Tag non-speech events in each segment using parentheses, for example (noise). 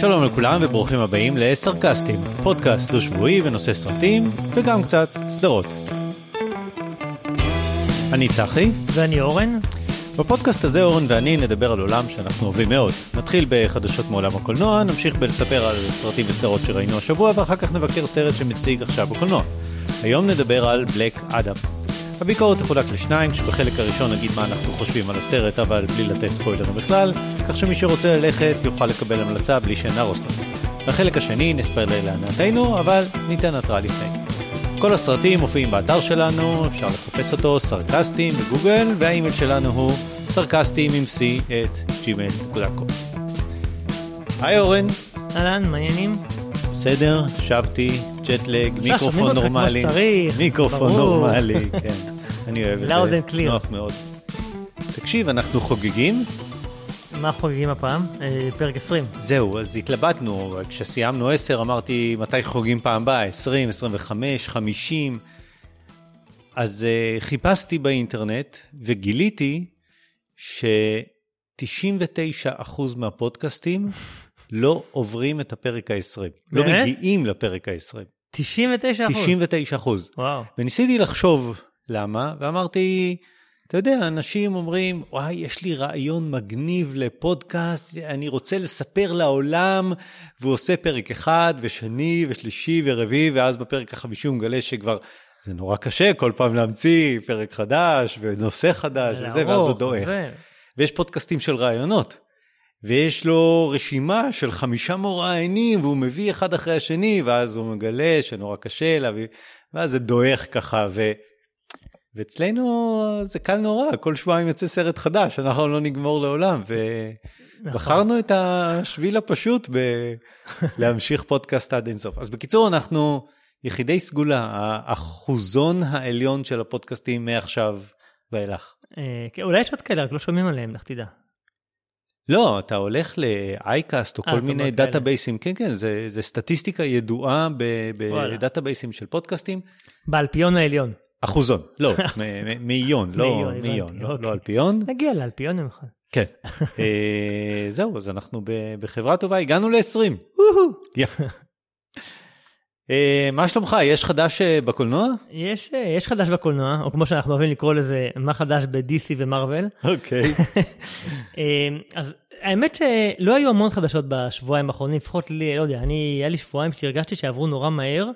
שלום לכולם וברוכים הבאים לסרקסטים, פודקאסט דו-שבועי בנושא סרטים וגם קצת סדרות. אני צחי. ואני אורן. בפודקאסט הזה אורן ואני נדבר על עולם שאנחנו אוהבים מאוד. נתחיל בחדשות מעולם הקולנוע, נמשיך בלספר על סרטים וסדרות שראינו השבוע ואחר כך נבקר סרט שמציג עכשיו בקולנוע. היום נדבר על בלק אדם. הביקורת תחולק לשניים, כשבחלק הראשון נגיד מה אנחנו חושבים על הסרט, אבל בלי לתת ספוילרים בכלל, כך שמי שרוצה ללכת יוכל לקבל המלצה בלי שנהרוס לו. בחלק השני נספר להנאתנו, אבל ניתן התראה לפני. כל הסרטים מופיעים באתר שלנו, אפשר לחפש אותו, סרקסטים בגוגל, והאימייל שלנו הוא סרקסטים עם c את gmail.com. היי אורן. אהלן, מעניינים? בסדר, שבתי, ג'טלג, מיקרופון נורמלי. מיקרופון נורמלי, כן. (laughs) אני אוהב את זה. לאוד אנד קליר. נוח מאוד. תקשיב, אנחנו חוגגים. מה חוגגים הפעם? אה, פרק 20. זהו, אז התלבטנו, כשסיימנו 10 אמרתי מתי חוגגים פעם הבאה, 20, 25, 50. אז uh, חיפשתי באינטרנט וגיליתי ש-99% מהפודקאסטים (laughs) לא עוברים את הפרק ה-20. לא? מגיעים לפרק ה-20. 99 אחוז. 99 אחוז. וואו. וניסיתי לחשוב למה, ואמרתי, אתה יודע, אנשים אומרים, וואי, יש לי רעיון מגניב לפודקאסט, אני רוצה לספר לעולם, והוא עושה פרק אחד, ושני, ושלישי, ורביעי, ואז בפרק החמישי הוא מגלה שכבר, זה נורא קשה כל פעם להמציא פרק חדש, ונושא חדש, וזה, ואז הוא דועך. ו- ויש פודקאסטים של רעיונות. ויש לו רשימה של חמישה מוראיינים, והוא מביא אחד אחרי השני, ואז הוא מגלה שנורא קשה להביא, ואז זה דועך ככה, ו... ואצלנו זה קל נורא, כל שבועיים יוצא סרט חדש, אנחנו לא נגמור לעולם, ובחרנו את השביל הפשוט בלהמשיך פודקאסט עד אינסוף. אז בקיצור, אנחנו יחידי סגולה, האחוזון העליון של הפודקאסטים מעכשיו ואילך. אה, כן, אולי יש עוד כאלה, רק לא שומעים עליהם, לך תדע. לא, אתה הולך ל-iCast או אה, כל מיני. דאטאבייסים, כן, כן, זה, זה סטטיסטיקה ידועה. בדאטאבייסים של פודקאסטים. באלפיון העליון. אחוזון, לא, (laughs) מאיון, לא מאיון, לא- אוקיי. לא אלפיון. נגיע לאלפיון יום אחד. כן. (laughs) אה, זהו, אז אנחנו בחברה טובה, הגענו ל-20. וואו. מה שלומך? יש חדש אה, בקולנוע? יש, אה, יש חדש בקולנוע, או כמו שאנחנו אוהבים לקרוא לזה, מה חדש ב-DC ומרוויל. אוקיי. (laughs) אה, אז האמת שלא היו המון חדשות בשבועיים האחרונים, לפחות לי, לא יודע, אני, היה לי שבועיים שהרגשתי שעברו נורא מהר,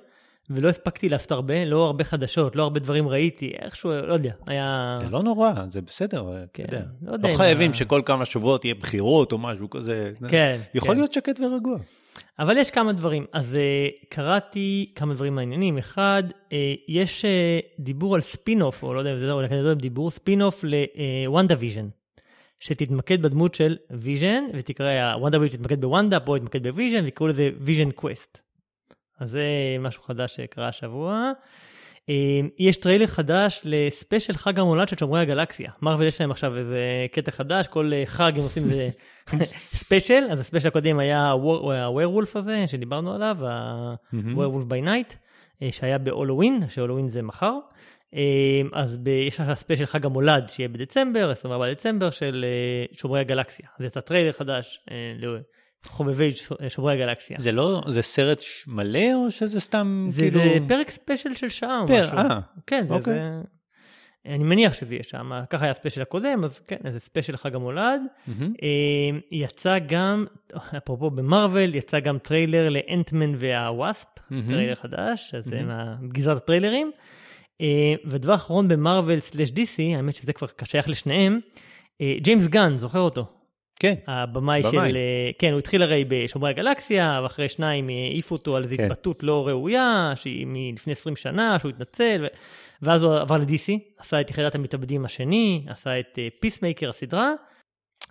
ולא הספקתי לעשות הרבה, לא הרבה חדשות, לא הרבה דברים ראיתי, איכשהו, לא יודע, היה... זה לא נורא, זה בסדר, אתה כן, יודע. לא יודע לא חייבים ה- שכל כמה שבועות יהיה בחירות או משהו כזה. כן, יכול כן. להיות שקט ורגוע. אבל יש כמה דברים. אז אה, קראתי כמה דברים מעניינים. אחד, אה, יש אה, דיבור על ספין-אוף, או לא יודע אם זה כזה דיבור, spin-off ל WandaVision. שתתמקד בדמות של ויז'ן, ותקרא, WandaVision תתמקד בוונדה, פה יתמקד בוויז'ן, ויקראו לזה Vision Quest. אז זה משהו חדש שקרה השבוע. אה, יש טריילר חדש ל special חג המולד של שומרי הגלקסיה. מרוול יש להם עכשיו איזה קטע חדש, כל אה, חג הם עושים איזה (laughs) special, אז ה special הקודם היה ה Werewolf הזה שדיברנו עליו, by Night, אה, שהיה בהולווין, שהולווין זה מחר. אה, אז ב- יש עכשיו special חג המולד שיהיה בדצמבר, 24 דצמבר, של אה, שומרי הגלקסיה. אז יצא טריילר חדש אה, לחובבי ש- שומרי הגלקסיה. זה לא, זה סרט מלא או שזה סתם זה, כאילו... זה פרק special של שעה או פר- משהו. אה, כן, זה, אוקיי. זה... אני מניח שזה יהיה שם, ככה היה ה special הקודם, אז כן, זה special חג המולד. אה, יצא גם, אפרופו במרוול, יצא גם טריילר ל Ant-Man וה Wasp, מהמם. טריילר חדש, אז זה מהמם. מגזרת הטריילרים. אה, ודבר אחרון במרוול slash DC, האמת שזה כבר שייך לשניהם, אה, ג'יימס גאן, זוכר אותו? כן, הבמאי במאי. של, אה, כן, הוא התחיל הרי בשומרי הגלקסיה, ואחרי שניים אה, העיפו אותו על איזו כן. התבטאות לא ראויה, שהיא מלפני 20 שנה, שהוא התנצל, ו... ואז הוא עבר ל-DC, עשה את יחידת המתאבדים השני, עשה את Peacemaker הסדרה,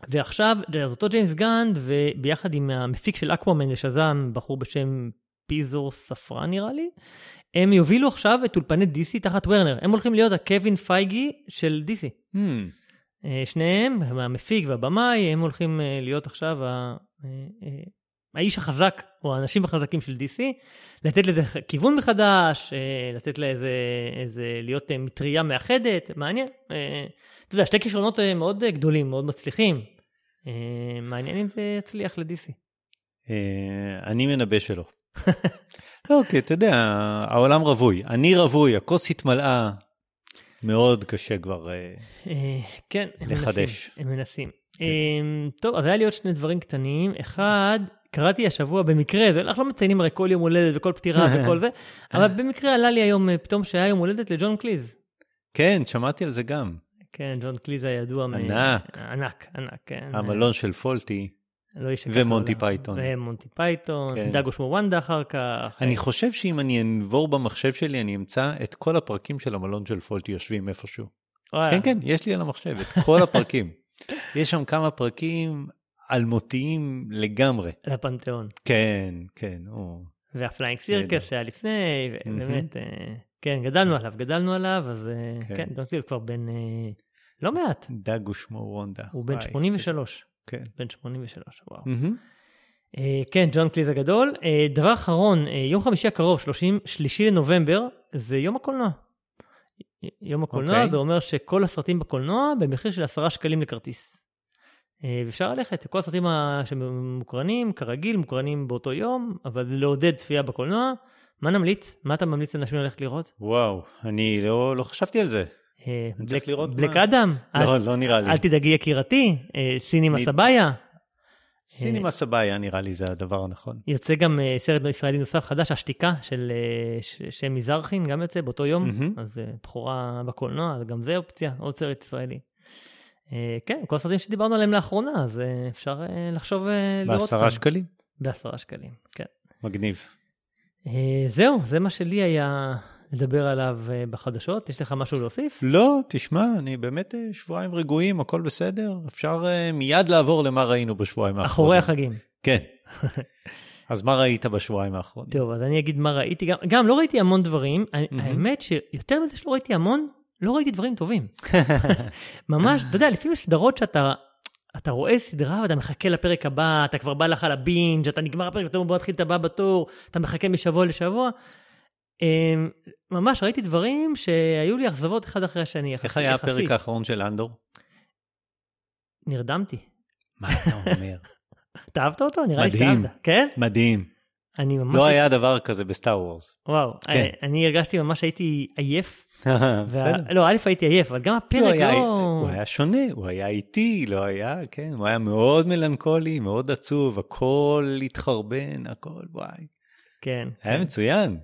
ועכשיו, אז אותו ג'יימס גאן, וביחד עם המפיק של Aquaman ו Shazam, בחור בשם פיטר ספרן נראה לי, הם יובילו עכשיו את אולפני DC תחת וורנר. הם הולכים להיות הקווין פייגי של DC. Hmm, אה, שניהם, המפיק והבמאי, הם הולכים אה, להיות עכשיו ה- אה, אה, האיש החזק, או האנשים החזקים של DC, לתת לזה כיוון מחדש, אה, לתת לאיזה, איזה, להיות אה, מטריה מאחדת, מעניין. אה, אתה יודע, שתי כישרונות מאוד גדולים, מאוד מצליחים. מעניין אם זה יצליח ל-DC. אני מנבא שלא. (laughs) לא, כי אתה יודע, העולם רווי. אני רווי, הכוס התמלאה. מאוד קשה כבר כן, לחדש. הם מנסים. כן. טוב, אז היה לי עוד שני דברים קטנים. אחד, קראתי השבוע במקרה, אנחנו לא מציינים הרי כל יום הולדת וכל פטירה (laughs) וכל זה, אבל במקרה עלה לי היום אה, פתאום שהיה יום הולדת לג'ון קליז. כן, שמעתי על זה גם. כן, ג'ון קליז הידוע. ענק. ענק, ענק, כן. המלון של פולטי. לא ומונטי פייתון. ומונטי פייתון, כן. דג ושמו וונדה אחר כך. אני חושב שאם אני אנבור במחשב שלי, אני אמצא את כל הפרקים של המלון של פולטי יושבים איפשהו. כן, כן, יש לי על המחשב את כל הפרקים. (laughs) יש שם כמה פרקים אלמותיים לגמרי. לפנתיאון. כן, כן. או... וה Flying Circus שהיה לפני, באמת, אה, כן, גדלנו עליו, גדלנו עליו, אז אה, כן, ג'ון קליז כבר בן אה, לא מעט. דג ושמו וונדה. הוא בן 83. כן. בן 83, וואו. כן, ג'ון קליז הגדול. דבר אחרון, יום חמישי הקרוב, 33 לנובמבר, זה יום הקולנוע. יום הקולנוע, okay. אוקיי. זה אומר שכל הסרטים בקולנוע במחיר של 10 שקלים לכרטיס. ואפשר ללכת, כל הסרטים שמוקרנים, כרגיל, מוקרנים באותו יום, אבל לעודד צפייה בקולנוע. מה נמליץ? מה אתה ממליץ לאנשים ללכת לראות? וואו, אני לא, לא חשבתי על זה. אה, צריך לראות בלק אדם. לא, לא נראה לי. אל תדאגי יקירתי, אה, סינימה סבאיה. סינימה סבאיה נראה לי זה הדבר הנכון. יוצא גם סרט ישראלי נוסף חדש, השתיקה של שם מזרחין, גם יוצא באותו יום, אז בכורה בקולנוע, גם זה אופציה, עוד סרט ישראלי. אה, כן, כל הסרטים שדיברנו עליהם לאחרונה, אז אה, אפשר אה, לחשוב לראות אותם. בעשרה שקלים? בעשרה שקלים, כן. מגניב. זהו, זה מה שלי היה לדבר עליו בחדשות. יש לך משהו להוסיף? לא, תשמע, אני באמת שבועיים רגועים, הכל בסדר. אפשר מיד לעבור למה ראינו בשבועיים האחרונים. אחורי החגים. כן. (laughs) אז מה ראית בשבועיים האחרונים? טוב, אז אני אגיד מה ראיתי. גם, גם לא ראיתי המון דברים. האמת שיותר מזה שלא ראיתי המון, לא ראיתי דברים טובים. (laughs) (laughs) ממש, אתה יודע, לפעמים יש סדרות שאתה... אתה רואה סדרה ואתה מחכה לפרק הבא, אתה כבר בא לך לבינג', אתה נגמר הפרק ואתה בוא נתחיל את הבא בתור, אתה מחכה משבוע לשבוע. אמ, ממש ראיתי דברים שהיו לי אכזבות אחד אחרי השני. איך היה הפרק האחרון של אנדור? נרדמתי. מה אתה אומר? (laughs) אתה אהבת אותו? נראה לי שאהבת. כן? מדהים. אני ממש... לא היה דבר כזה בסטאר וורס. וואו, כן. אני, אני הרגשתי ממש הייתי עייף. (laughs) בסדר. לא, א' הייתי עייף, אבל גם הפרק לא... הוא היה שונה, הוא היה איטי, לא היה, כן, הוא היה מאוד מלנכולי, מאוד עצוב, הכל התחרבן, הכל, וואי. כן. היה כן. מצוין.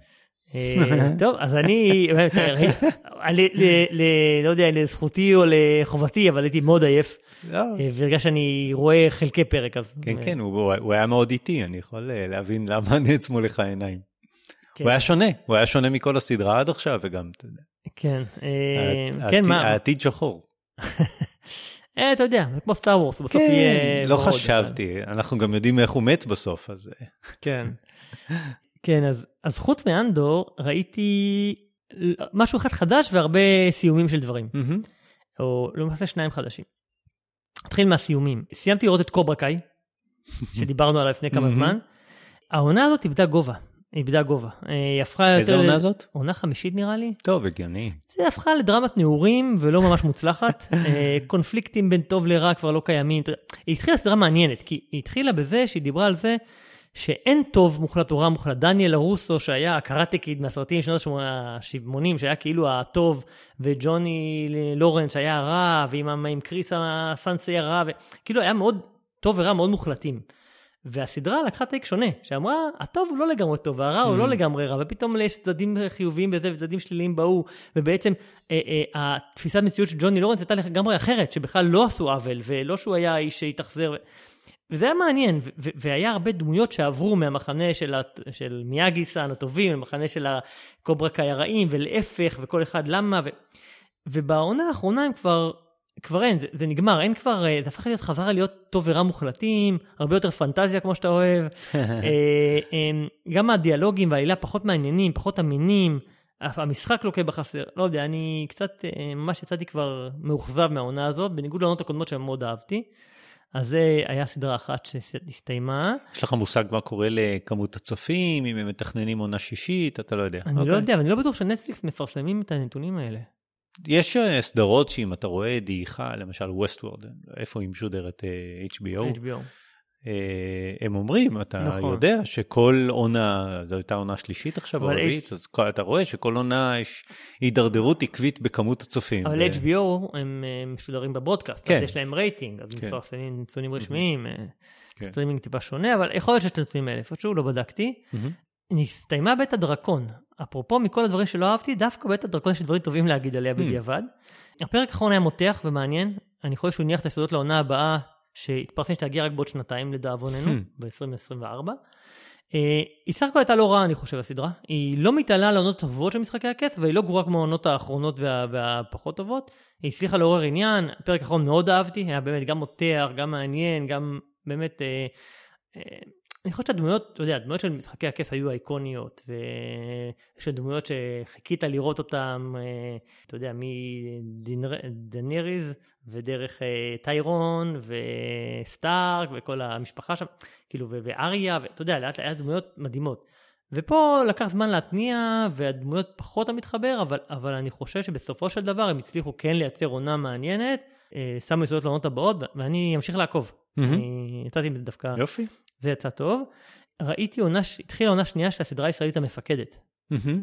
אה, (laughs) טוב, אז אני, לא יודע, לזכותי או לחובתי, אבל הייתי מאוד עייף. לא. אה, בגלל שאני רואה חלקי פרק. אז... כן, אה. כן, הוא, היה מאוד איטי, אני יכול אה, להבין למה נעצמו לך העיניים. כן. הוא היה שונה, הוא היה שונה מכל הסדרה עד עכשיו, וגם, אתה יודע. כן, כן, מה? העתיד שחור. (laughs) אתה יודע, כמו סטאר וורס, בסוף כן, יהיה... לא חשבתי, אנחנו גם יודעים איך הוא מת בסוף, אז... כן. (laughs) כן, אז, אז חוץ מאנדור, ראיתי משהו אחד חדש והרבה סיומים של דברים. Mm-hmm. או למעשה שניים חדשים. נתחיל מהסיומים. סיימתי לראות את קוברה קאי, שדיברנו עליו לפני כמה זמן. העונה הזאת איבדה גובה. איבדה גובה. אה, היא הפכה יותר... איזה עונה זאת? עונה חמישית נראה לי. טוב, הגיוני. זה הפכה לדרמת נעורים ולא ממש מוצלחת. (laughs) אה, קונפליקטים בין טוב לרע כבר לא קיימים. היא התחילה סדרה מעניינת, כי היא התחילה בזה שהיא דיברה על זה שאין טוב מוחלט או רע מוחלט. דניאל הרוסו, שהיה הקראטקיד מהסרטים שנות ה-80, שהיה כאילו הטוב, וג'וני לורנס שהיה הרע, ועם עם קריס הסנסי הרע, וכאילו היה מאוד טוב ורע מאוד מוחלטים. והסדרה לקחה טייק שונה, שאמרה, הטוב הוא לא לגמרי טוב, והרע הוא לא mm. לגמרי רע, ופתאום יש צדדים חיוביים בזה וצדדים שליליים בהוא, ובעצם אה, אה, התפיסת מציאות של ג'וני לורנס הייתה לגמרי אחרת, שבכלל לא עשו עוול, ולא שהוא היה האיש שהתאכזר. וזה היה מעניין, והיה הרבה דמויות שעברו מהמחנה של, של מיאגי סאן הטובים, למחנה של הקוברה קאי הרעים, ולהפך, וכל אחד למה, ו, ובעונה האחרונה הם כבר, כבר אין, זה, זה נגמר, אין כבר, אה, זה הפך להיות חזרה להיות טוב ורע מוחלטים, הרבה יותר פנטזיה כמו שאתה אוהב, (laughs) אה, אה, גם הדיאלוגים והעלילה פחות מעניינים, פחות אמינים, המשחק לוקה בחסר, לא יודע, אני קצת, ממש יצאתי כבר מאוכזב מהעונה הזאת, בניגוד לעונות הקודמות שמאוד אהבתי. אז זה היה סדרה אחת שהסתיימה. יש לך מושג מה קורה לכמות הצופים, אם הם מתכננים עונה שישית, אתה לא יודע. אני אוקיי. לא יודע, ואני לא בטוח שנטפליקס מפרסמים את הנתונים האלה. יש אה, סדרות שאם אתה רואה דעיכה, למשל ווסטוורד, איפה היא משודרת אה, HBO, HBO. אה, הם אומרים, אתה נכון. יודע שכל עונה, זו הייתה עונה שלישית עכשיו, או רביעית, אז כל- אתה רואה שכל עונה יש הידרדרות עקבית בכמות הצופים. אבל ו- HBO הם אה, משודרים ב-broadcast, כן. אז יש להם רייטינג, אז כן. מפרסמים נתונים רשמיים, אה, כן. סטרימינג טיפה שונה, אבל יכול להיות שיש את הנתונים האלה, איפשהו לא בדקתי. מהמם. נסתיימה בית הדרקון. אפרופו מכל הדברים שלא אהבתי, דווקא בית הדרקון יש דברים טובים להגיד עליה בדיעבד. הפרק האחרון היה מותח ומעניין, אני חושב שהוא הניח את היסודות לעונה הבאה, שהתפרסם שתגיע רק בעוד שנתיים לדאבוננו, Hmm. ב-2024. אה, היא סך הכל הייתה לא רעה, אני חושב, הסדרה. היא לא מתעלה על העונות הטובות של משחקי הכס, והיא לא גרועה כמו העונות האחרונות וה, והפחות טובות. היא הצליחה לעורר עניין, הפרק האחרון מאוד אהבתי, היה באמת גם מותח, גם מעניין, גם באמת... אה, אה, אני חושב שהדמויות, אתה יודע, הדמויות של משחקי הכס היו אייקוניות, ויש דמויות שחיכית לראות אותן, אה, אתה יודע, מדנריז ודרך אה, טיירון וסטארק וכל המשפחה שם, כאילו, ואריה, ואתה יודע, לאט לאט דמויות מדהימות. ופה לקח זמן להתניע, והדמויות פחות אתה מתחבר, אבל, אבל אני חושב שבסופו של דבר הם הצליחו כן לייצר עונה מעניינת, אה, שמו יסודות לעונות הבאות, ואני אמשיך לעקוב. מהמם. אני יצאתי מזה דווקא, יופי. זה יצא טוב. ראיתי עונה, התחילה עונה שנייה של הסדרה הישראלית המפקדת.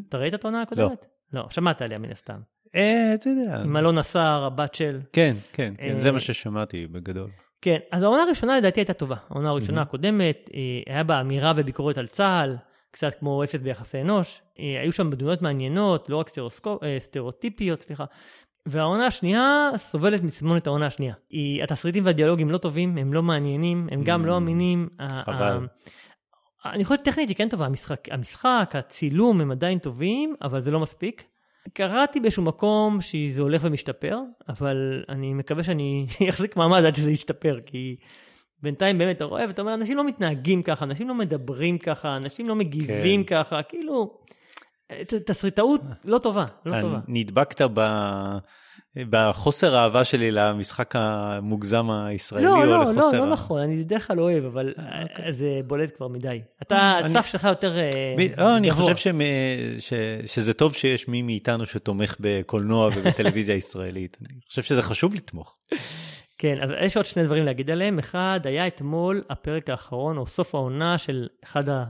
אתה ראית את העונה הקודמת? לא. שמעת עליה מן הסתם. אה, אתה יודע. עם אלונה סער, הבת של... כן, כן, כן, אה, זה מה ששמעתי בגדול. כן, אז העונה הראשונה לדעתי הייתה טובה. העונה הראשונה. הקודמת, אה, היה בה אמירה וביקורת על צה"ל, קצת כמו אפס ביחסי אנוש. אה, היו שם דמויות מעניינות, לא רק אה, סטריאוטיפיות, סליחה. והעונה השנייה סובלת מסמונת העונה השנייה. היא, התסריטים והדיאלוגים לא טובים, הם לא מעניינים, הם גם Mm, לא אמינים. ה- חבל. אני חושב שטכנית היא כן טובה, המשחק, המשחק, הצילום הם עדיין טובים, אבל זה לא מספיק. קראתי באיזשהו מקום שזה הולך ומשתפר, אבל אני מקווה שאני (laughs) אחזיק מעמד עד שזה ישתפר, כי בינתיים באמת אתה רואה ואתה אומר, אנשים לא מתנהגים ככה, אנשים לא מדברים ככה, אנשים לא מגיבים כן. ככה, כאילו, תסריטאות לא טובה, לא טובה. נדבקת ב- בחוסר האהבה שלי למשחק המוגזם הישראלי, לא, או לא, לא, לחוסר... לא ה- נכון, אני בדרך כלל אוהב, אבל אה, אוקיי. אה, זה בולט כבר מדי. אתה, אני- הסף שלך יותר אה, ב- לא, אני. חושב שמ- ש- שזה טוב שיש מי מאיתנו שתומך בקולנוע ובטלוויזיה (laughs) ישראלית. אני חושב שזה חשוב לתמוך. כן, אז יש עוד שני דברים להגיד עליהם. אחד, היה אתמול הפרק האחרון, או סוף העונה של אחד ה...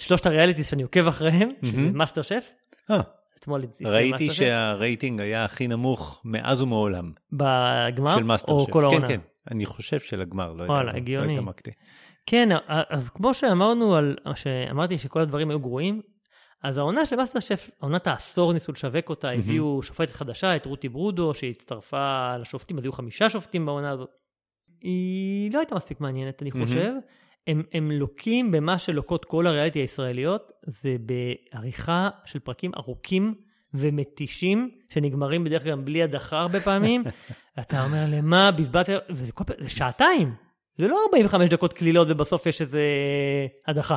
משלושת הריאליטיז שאני עוקב אחריהם, שזה. מאסטר שף. אה, אתמול הסתיים מאסטר שף. שהרייטינג היה הכי נמוך מאז ומעולם בגמר, של מאסטר או שף. כל כן, העונה. כן, אני חושב של הגמר, לא יודע, לא. התעמקתי. כן, אז כמו שאמרנו, על, שאמרתי שכל הדברים היו גרועים, אז העונה של מאסטר שף, עונת העשור ניסו לשווק אותה. הביאו שופטת חדשה, את רותי ברודו, שהצטרפה לשופטים, אז היו חמישה שופטים בעונה הזאת. היא לא הייתה מספיק מעניינת, אני. חושב. הם, הם לוקים במה שלוקות כל הריאליטי הישראליות, זה בעריכה של פרקים ארוכים ומתישים, שנגמרים בדרך כלל בלי הדחה הרבה פעמים. (laughs) אתה אומר, למה בזבזת, וזה כל פעם, זה שעתיים. זה לא 45 דקות קלילות ובסוף יש איזה הדחה.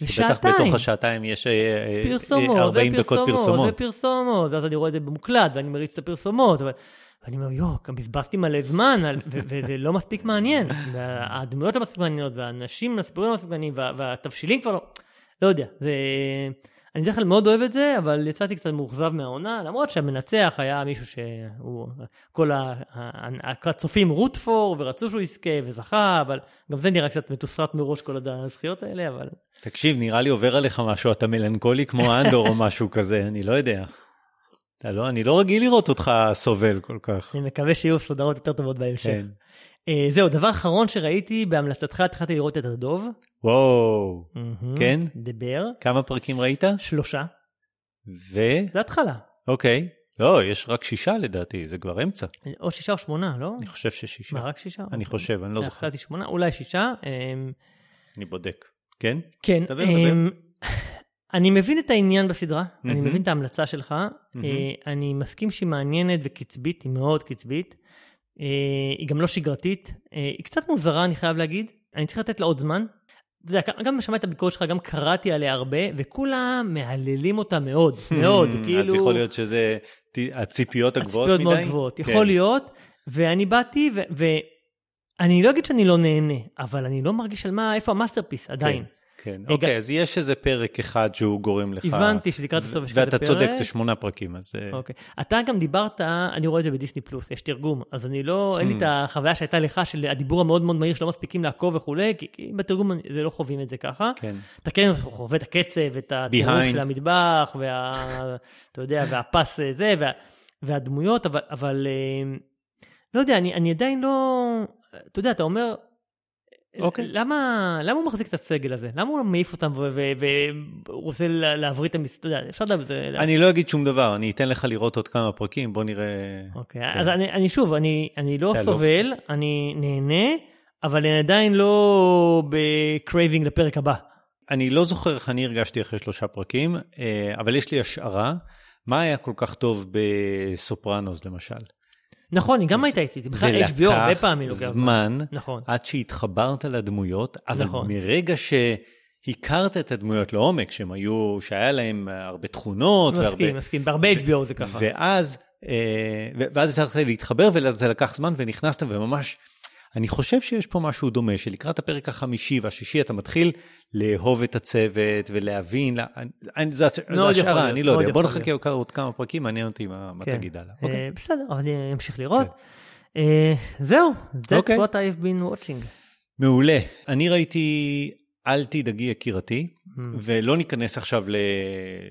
זה בטח שעתיים. בתוך השעתיים יש אה, אה, פרסומות, 40 דקות פרסומות. ופרסומות, ואז אני רואה את זה במוקלט, ואני מריץ את הפרסומות, אבל... ואני אומר, יואו, גם בזבזתי מלא זמן, וזה לא מספיק מעניין. והדמויות לא מספיק מעניינות, והאנשים, הסיפורים לא מספיק מעניינים, וה- והתבשילים כבר לא... לא יודע, זה... אני בדרך כלל מאוד אוהב את זה, אבל יצאתי קצת מאוכזב מהעונה, למרות שהמנצח היה מישהו שהוא... כל הצופים רוטפור, ורצו שהוא יזכה, וזכה, אבל גם זה נראה קצת מתוסרט מראש, כל הזכיות האלה, אבל... תקשיב, נראה לי עובר עליך משהו, אתה מלנכולי כמו אנדור או משהו כזה, אני לא יודע. אתה לא, אני לא רגיל לראות אותך סובל כל כך. אני מקווה שיהיו סדרות יותר טובות בהמשך. כן. אה, זהו, דבר אחרון שראיתי, בהמלצתך התחלתי לראות את הדוב. וואו, כן? דבר. כמה פרקים ראית? שלושה. ו... זה התחלה. אוקיי. לא, יש רק שישה לדעתי, זה כבר אמצע. או שישה או שמונה, לא? אני חושב ששישה. מה, רק שישה? אני חושב, אני לא אה, זוכר. חשבתי שמונה, אולי שישה. אמ, אני בודק. כן? כן. דבר, אמ, אני מבין את העניין בסדרה, אני מהמם. מבין את ההמלצה שלך. מהמם. אה, אני מסכים שהיא מעניינת וקצבית, היא מאוד קצבית. אה, היא גם לא שגרתית. אה, היא קצת מוזרה, אני חייב להגיד. אני צריך לתת לה עוד זמן. אתה יודע, גם שמעתי את הביקורת שלך, גם קראתי עליה הרבה, וכולם מהללים אותה מאוד, (laughs) מאוד, כאילו... אז יכול להיות שזה הציפיות הגבוהות הציפיות מדי? מאוד גבוהות, כן. יכול להיות. ואני באתי, ו- אני לא אגיד שאני לא נהנה, אבל אני לא מרגיש על מה, איפה ה-masterpiece עדיין. כן. אוקיי, אז יש איזה פרק אחד שהוא גורם לך... הבנתי שלקראת הסוף יש כזה ואתה צודק, פרק. זה שמונה פרקים, אז... אה, אוקיי. אתה גם דיברת, אני רואה את זה בדיסני פלוס, יש תרגום, אז אני לא, אין לי Hmm. את החוויה שהייתה לך של הדיבור המאוד מאוד מהיר שלא מספיקים לעקוב וכולי, כי, כי בתרגום זה לא חווים את זה ככה. כן. אתה כן חווה את הקצב, את הטירוף. של המטבח, וה... אתה יודע, והפס אה, זה, וה, והדמויות, אבל, אבל אה, לא יודע, אני, אני עדיין לא, אתה יודע, אתה אומר, אוקיי. למה, למה הוא מחזיק את הסגל הזה? למה הוא לא מעיף אותם והוא רוצה לה- להבריא את המס... אפשר לדבר על זה. אני לא אגיד שום דבר, אני אתן לך לראות עוד כמה פרקים, בוא נראה... אוקיי, כן. אז אני, אני שוב, אני, אני לא לא. סובל, אני נהנה, אבל אני עדיין לא ב-craving לפרק הבא. אני לא זוכר איך אני הרגשתי אחרי שלושה פרקים, אה, אבל יש לי השערה. מה היה כל כך טוב בסופרנוס, למשל? נכון, היא גם הייתה איתי, זה בכלל HBO הרבה לקח פעמים לוקח זמן נכון. עד שהתחברת לדמויות, אבל נכון. מרגע שהכרת את הדמויות לעומק, שהם היו, שהיה להם הרבה תכונות, והרבה... מסכים, מסכים, בהרבה HBO זה ככה. ואז, אה, ואז הצלחת להתחבר, וזה לקח זמן, ונכנסת, וממש, אני חושב שיש פה משהו דומה, שלקראת הפרק החמישי והשישי אתה מתחיל לאהוב את הצוות ולהבין, לה- אני- אני- זה זה השערה, להיות, אני לא יודע. בוא נחכה עוד כמה פרקים, מעניין אותי מה כן. תגיד הלאה. אה, אוקיי. בסדר, אבל אני אמשיך לראות. אה, זהו, that's אוקיי. what I've been watching. מעולה. אני ראיתי אל תדאגי יקירתי, Hmm. ולא ניכנס עכשיו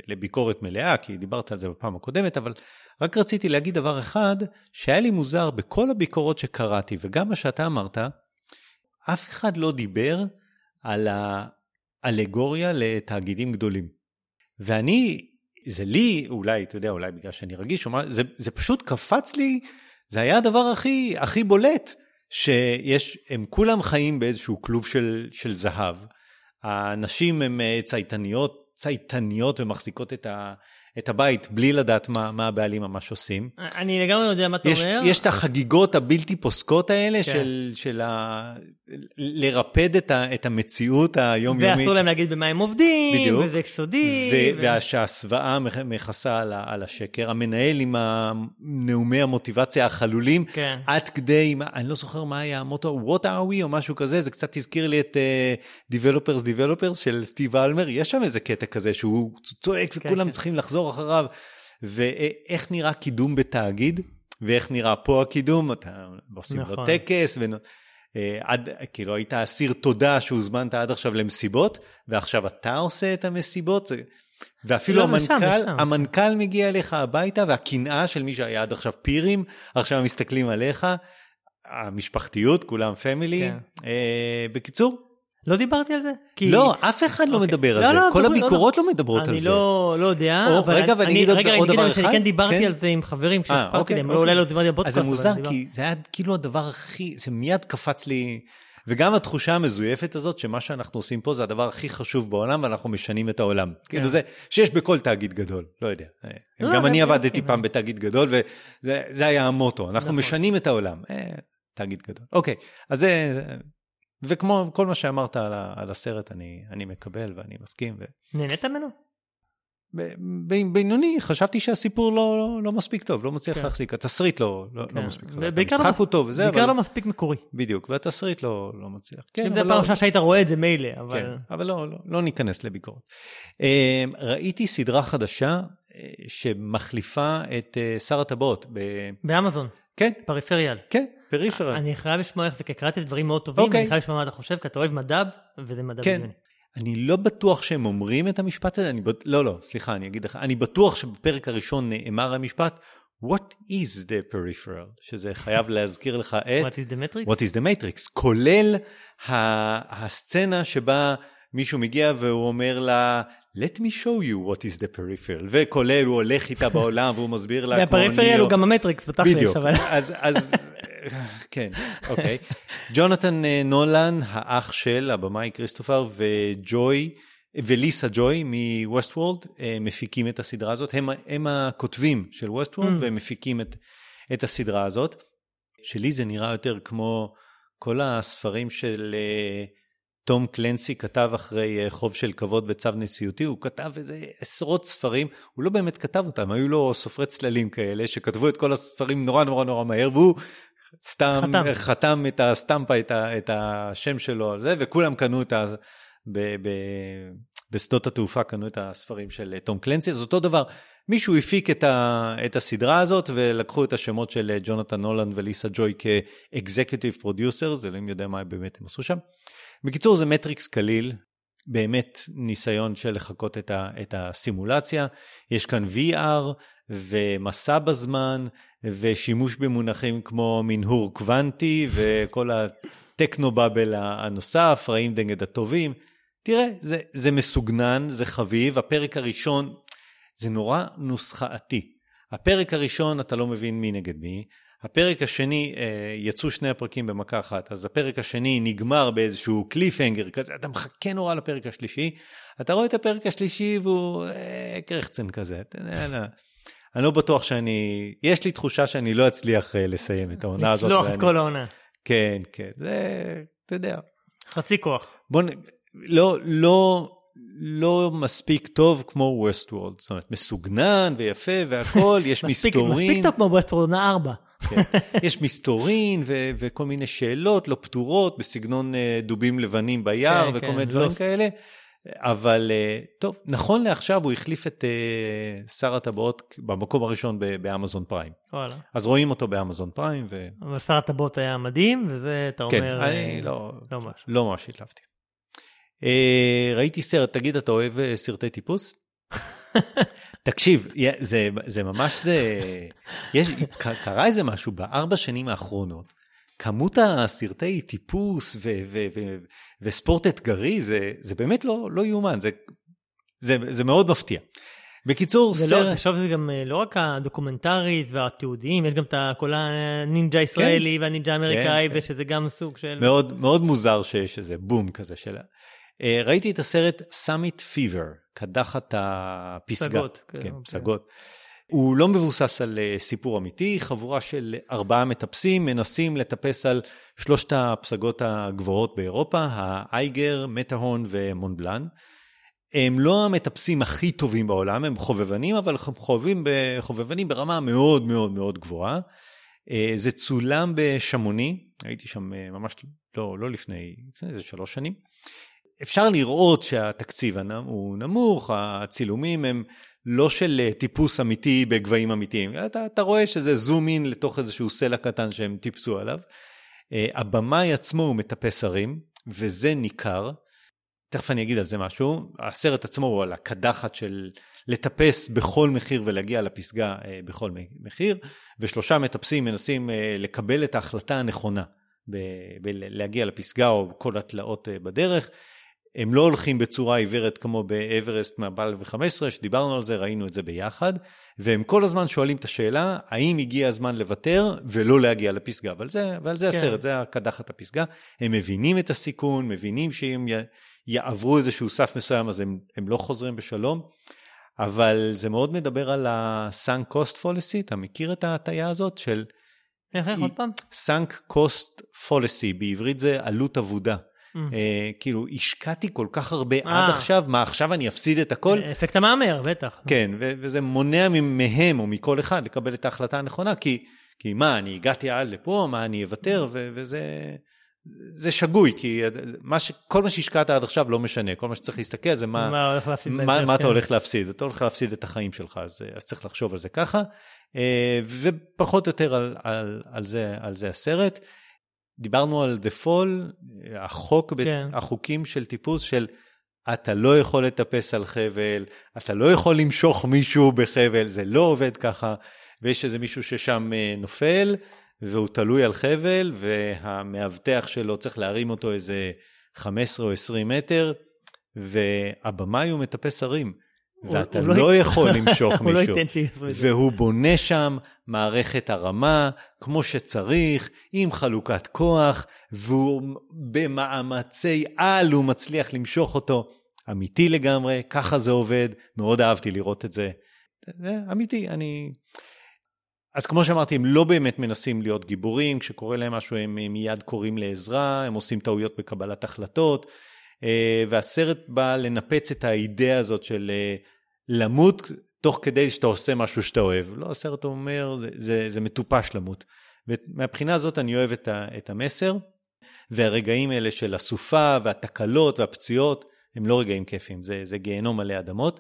לביקורת מלאה, כי דיברת על זה בפעם הקודמת, אבל רק רציתי להגיד דבר אחד, שהיה לי מוזר בכל הביקורות שקראתי, וגם מה שאתה אמרת, אף אחד לא דיבר על האלגוריה לתאגידים גדולים. ואני, זה לי, אולי, אתה יודע, אולי בגלל שאני רגיש, מה, זה, זה פשוט קפץ לי, זה היה הדבר הכי, הכי בולט, שיש, הם כולם חיים באיזשהו כלוב של, של זהב. הנשים הן אה, צייתניות, צייתניות ומחזיקות את, ה, את הבית בלי לדעת מה, מה הבעלים ממש עושים. אני לגמרי יודע מה אתה יש, אומר. יש את החגיגות הבלתי פוסקות האלה כן. של, של ה... לרפד את, ה, את המציאות היומיומית. ואסור להם להגיד במה הם עובדים, בדיוק. וזה סודי. ו- ו- ושההסוואה מכ- מכסה על, על השקר. המנהל עם נאומי המוטיבציה החלולים, כן. עד כדי, אני לא זוכר מה היה המוטו, What are we או משהו כזה, זה קצת הזכיר לי את uh, Developers Developers של סטיב אלמר, יש שם איזה קטע כזה שהוא צועק וכולם כן. צריכים לחזור אחריו. ואיך נראה קידום בתאגיד, ואיך נראה פה הקידום, אתה עושים לו נכון. טקס, ונ... אה, עד, כאילו היית אסיר תודה שהוזמנת עד עכשיו למסיבות, ועכשיו אתה עושה את המסיבות, זה... ואפילו לא, המנכ"ל, זה שם. המנכ"ל מגיע אליך הביתה, והקנאה של מי שהיה עד עכשיו פירים, עכשיו מסתכלים עליך, המשפחתיות, כולם פמילי. כן. אה, בקיצור, לא דיברתי על זה? כי... לא, אף אחד לא אוקיי. מדבר על לא, זה, לא, כל מדברים, לא, הביקורות לא מדברות על אני זה. לא, לא יודע, או, אבל רגע, אני, אגיד עוד- רגע, עוד אני דבר להם שאני אחד, כן דיברתי כן? על זה עם חברים אה, כשסיפרתי אוקיי, להם, לא, אוקיי. אולי לא דיברתי בפודקאסט. אז זה מוזר, כי זה היה כאילו הדבר הכי, זה מיד קפץ לי, וגם התחושה המזויפת הזאת, שמה שאנחנו עושים פה זה הדבר הכי חשוב בעולם, ואנחנו משנים את העולם. כאילו זה, שיש בכל תאגיד גדול, לא יודע. כן. לא, גם אני אני עבדתי מסכים. פעם בתאגיד גדול, וזה זה היה המוטו, אנחנו נכון. משנים את העולם. אה, תאגיד גדול. אוקיי, אז זה, וכמו כל מה שאמרת על, ה, על הסרט, אני, אני מקבל ואני מסכים. ו... נהנית ממנו? בינוני, חשבתי שהסיפור לא, לא, לא מספיק טוב, לא מצליח כן. להחזיק, התסריט לא, לא, כן. לא מספיק חזק. לא המשחק מס- הוא טוב וזה, בעיקר אבל... לא מספיק מקורי. בדיוק, והתסריט לא, לא מצליח. כן, אם זה הפעם לא, הראשונה שהיית רואה את זה מילא, אבל... כן, אבל לא, לא, לא ניכנס לביקורת. אה, ראיתי סדרה חדשה אה, שמחליפה את אה, שר הטבעות. ב... באמזון, כן, פריפריאל. כן, פריפרל. אני חייב לשמוע איך זה, כי קראתי דברים מאוד טובים, אוקיי. אני חייב לשמוע מה אתה חושב, כי אתה אוהב מדב, וזה מדב כן. בדיוני. אני לא בטוח שהם אומרים את המשפט הזה, אני בט... לא, לא, סליחה, אני אגיד לך, אני בטוח שבפרק הראשון נאמר המשפט, What is the peripheral? שזה חייב להזכיר לך את... What is the metric? What is the Matrix, כולל ה- הסצנה שבה מישהו מגיע והוא אומר לה, let me show you what is the peripheral, וכולל הוא הולך איתה בעולם והוא מסביר לה כמו ה-peripheral. הוא גם המטריקס, בתכלס, בדיוק, אבל... אז, אז (laughs) כן, אוקיי. ג'ונתן אה, נולן, האח של הבמאי כריסטופר וג'וי, וליסה ג'וי מווסט וולד, מפיקים את הסדרה הזאת. הם, הם הכותבים של ווסטוולד Mm. והם מפיקים את, את הסדרה הזאת. שלי זה נראה יותר כמו כל הספרים של אה, תום קלנסי כתב אחרי אה, חוב של כבוד וצו נשיאותי, הוא כתב איזה עשרות ספרים, הוא לא באמת כתב אותם, היו לו סופרי צללים כאלה שכתבו את כל הספרים נורא נורא נורא מהר, והוא סתם, חתם. חתם את הסטמפה, את, ה, את השם שלו על זה, וכולם קנו את ה... ב, ב, בשדות התעופה קנו את הספרים של תום קלנסי, אז אותו דבר, מישהו הפיק את, ה, את הסדרה הזאת ולקחו את השמות של ג'ונתן נולן וליסה ג'וי כ-executive producer, זה לא יודע מה באמת הם עשו שם. בקיצור זה מטריקס קליל, באמת ניסיון של לחקות את, ה, את הסימולציה. יש כאן VR ומסע בזמן ושימוש במונחים כמו מנהור קוונטי וכל ה-techno babble הנוסף, רעים נגד הטובים. תראה, זה, זה מסוגנן, זה חביב, הפרק הראשון זה נורא נוסחאתי. הפרק הראשון אתה לא מבין מי נגד מי, הפרק השני, אה, יצאו שני הפרקים במכה אחת, אז הפרק השני נגמר באיזשהו קליפהנגר כזה, אתה מחכה נורא לפרק השלישי, אתה רואה את הפרק השלישי והוא אה, קרחצן כזה, אתה יודע, לא. אני לא בטוח שאני, יש לי תחושה שאני לא אצליח אה, לסיים את העונה הזאת. לצלוח את כל העונה. כן, כן, זה, אתה יודע. חצי כוח. בוא, לא, לא, לא מספיק טוב כמו ווסט וורד, זאת אומרת, מסוגנן ויפה והכל, יש (laughs) מספיק, מסתורין. מספיק טוב כמו ווסט וורד עונה 4. כן. (laughs) יש מסתורין ו- וכל מיני שאלות לא פתורות בסגנון uh, דובים לבנים ביער כן, וכל כן, מיני דברים לוסט. כאלה. אבל uh, טוב, נכון לעכשיו הוא החליף את uh, שר הטבעות במקום הראשון באמזון פריים. וואלה. אז רואים אותו באמזון פריים, ו... אבל שר הטבעות היה מדהים, וזה, אתה כן, אומר, אני אה, לא, לא משהו. לא ממש התלהבתי. ראיתי סרט, תגיד, אתה אוהב סרטי טיפוס? (laughs) תקשיב, זה, זה ממש זה, יש, קרה איזה משהו בארבע שנים האחרונות, כמות הסרטי טיפוס ו, ו, ו, וספורט אתגרי, זה, זה באמת לא, לא יאומן, זה, זה, זה מאוד מפתיע. בקיצור, זה לא, סרט, עכשיו זה גם אה, לא רק הדוקומנטרית והתיעודיים, יש גם את כל הנינג'ה הישראלי והנינג'ה האמריקאי, כן. ושזה גם סוג של... מאוד, מאוד מוזר שיש איזה בום כזה של... אה, ראיתי את הסרט סאמיט פיבר, קדחת הפסגה. פסגות, כן, כן, אוקיי. פסגות. הוא לא מבוסס על אה, סיפור אמיתי, חבורה של ארבעה מטפסים מנסים לטפס על שלושת הפסגות הגבוהות באירופה, האייגר, מטרהורן ומון בלאן. הם לא המטפסים הכי טובים בעולם, הם חובבנים, אבל חובבים חובבנים ברמה מאוד מאוד מאוד גבוהה. אה, זה צולם בשמוני, הייתי שם אה, ממש לא, לא לפני, לפני איזה שלוש שנים. אפשר לראות שהתקציב הוא נמוך, הצילומים הם לא של אה, טיפוס אמיתי בגבהים אמיתיים, אתה, אתה רואה שזה זום אין לתוך איזשהו סלע קטן שהם טיפסו עליו. אה, הבמאי עצמו הוא מטפס הרים, וזה ניכר. תכף אני אגיד על זה משהו. הסרט עצמו הוא על הקדחת של לטפס בכל מחיר ולהגיע לפסגה אה, בכל מחיר, ושלושה מטפסים מנסים לקבל את ההחלטה הנכונה בלהגיע לפסגה או כל התלאות בדרך. הם לא הולכים בצורה עיוורת כמו באברסט מ-2015, שדיברנו על זה, ראינו את זה ביחד, והם כל הזמן שואלים את השאלה, האם הגיע הזמן לוותר ולא להגיע לפסגה, ועל זה, ועל זה כן. הסרט, זה הקדחת הפסגה. הם מבינים את הסיכון, מבינים שאם י- יעברו איזשהו סף מסוים אז הם, הם לא חוזרים בשלום, אבל זה מאוד מדבר על ה-sunk cost fallacy, אתה מכיר את ההטייה הזאת של איך, איך, עוד פעם? sunk cost fallacy, בעברית זה עלות אבודה. אה, כאילו, השקעתי כל כך הרבה אה. עד עכשיו, מה עכשיו אני אפסיד את הכל? אפקט המהמר, בטח. כן, וזה מונע מהם או מכל אחד לקבל את ההחלטה הנכונה, כי, כי מה, אני הגעתי עד לפה, מה, אני אוותר, ו- וזה זה שגוי, כי מה ש, כל מה שהשקעת עד עכשיו לא משנה, כל מה שצריך להסתכל זה מה, מה הולך להפסיד מה, בהמשך, מה אתה כן. הולך להפסיד, אתה הולך להפסיד את החיים שלך, אז, אז צריך לחשוב על זה ככה, אה, ופחות או יותר על, על, על, זה, על זה הסרט. דיברנו על The Fall, החוק, כן. החוקים של טיפוס של אתה לא יכול לטפס על חבל, אתה לא יכול למשוך מישהו בחבל, זה לא עובד ככה, ויש איזה מישהו ששם אה, נופל, והוא תלוי על חבל, והמאבטח שלו צריך להרים אותו איזה 15 או 20 מטר, והבמאי הוא מטפס הרים, ואתה לא, לא יכול (laughs) למשוך לא מישהו. שיעשו את זה. והוא בונה שם מערכת הרמה כמו שצריך, עם חלוקת כוח, והוא במאמצי על הוא מצליח למשוך אותו. אמיתי לגמרי, ככה זה עובד, מאוד אהבתי לראות את זה. זה אמיתי, אני... אז כמו שאמרתי, הם לא באמת מנסים להיות גיבורים, כשקורה להם משהו הם הם מיד קוראים לעזרה, הם עושים טעויות בקבלת החלטות, והסרט בא לנפץ את האידאה הזאת של אה, למות תוך כדי שאתה עושה משהו שאתה אוהב. לא, הסרט אומר, זה, זה, זה מטופש למות. ומהבחינה הזאת אני אוהב את, ה, את המסר, והרגעים האלה של הסופה והתקלות והפציעות, הם לא רגעים כיפים, זה, זה גיהנום מלא אדמות.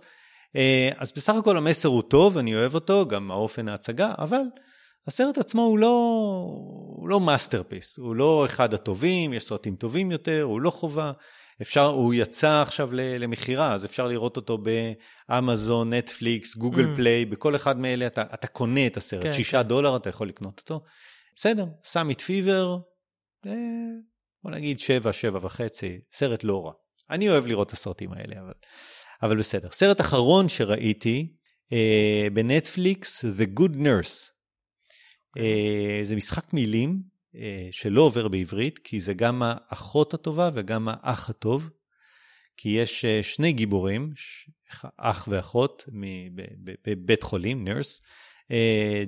אה, אז בסך הכל המסר הוא טוב, אני אוהב אותו, גם האופן ההצגה, אבל הסרט עצמו הוא לא, הוא לא masterpiece, הוא לא אחד הטובים, יש סרטים טובים יותר, הוא לא חובה. אפשר, הוא יצא עכשיו למכירה, אז אפשר לראות אותו באמזון, נטפליקס, גוגל mm. פליי, בכל אחד מאלה אתה, אתה קונה את הסרט, כן, שישה כן. דולר אתה יכול לקנות אותו. בסדר, סאמיט פיבר, אה, בוא נגיד שבע, שבע וחצי, סרט לא רע. אני אוהב לראות את הסרטים האלה, אבל, אבל בסדר. סרט אחרון שראיתי אה, בנטפליקס, The Good Nurse. אה, זה משחק מילים שלא עובר בעברית, כי זה גם האחות הטובה וגם האח הטוב. כי יש אה, שני גיבורים, אח ואחות בבית חולים, נרס,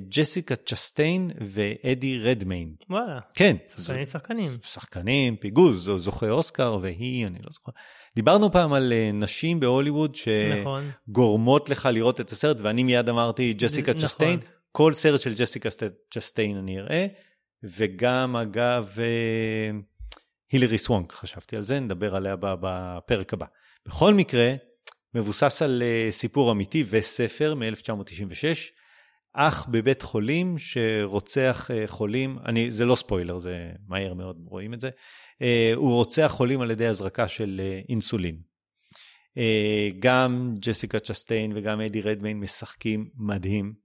ג'סיקה צ'סטיין ואדי רדמיין. וואלה. כן. שחקנים שחקנים. שחקנים, פיגוז, זוכה אוסקר והיא, אני לא זוכר. דיברנו פעם על נשים בהוליווד שגורמות נכון. לך לראות את הסרט, ואני מיד אמרתי ג'סיקה נכון. צ'סטיין. כל סרט של ג'סיקה צ'סטיין אני אראה, וגם אגב אה, הילרי סוונק, חשבתי על זה, נדבר עליה בפרק הבא. בכל מקרה, מבוסס על אה, סיפור אמיתי וספר מ-1996, אח בבית חולים שרוצח אה, חולים, אני, זה לא ספוילר, זה מהר מאוד רואים את זה, הוא רוצח חולים על ידי הזרקה של אינסולין. גם ג'סיקה צ'סטיין וגם אדי רדמיין משחקים מדהים.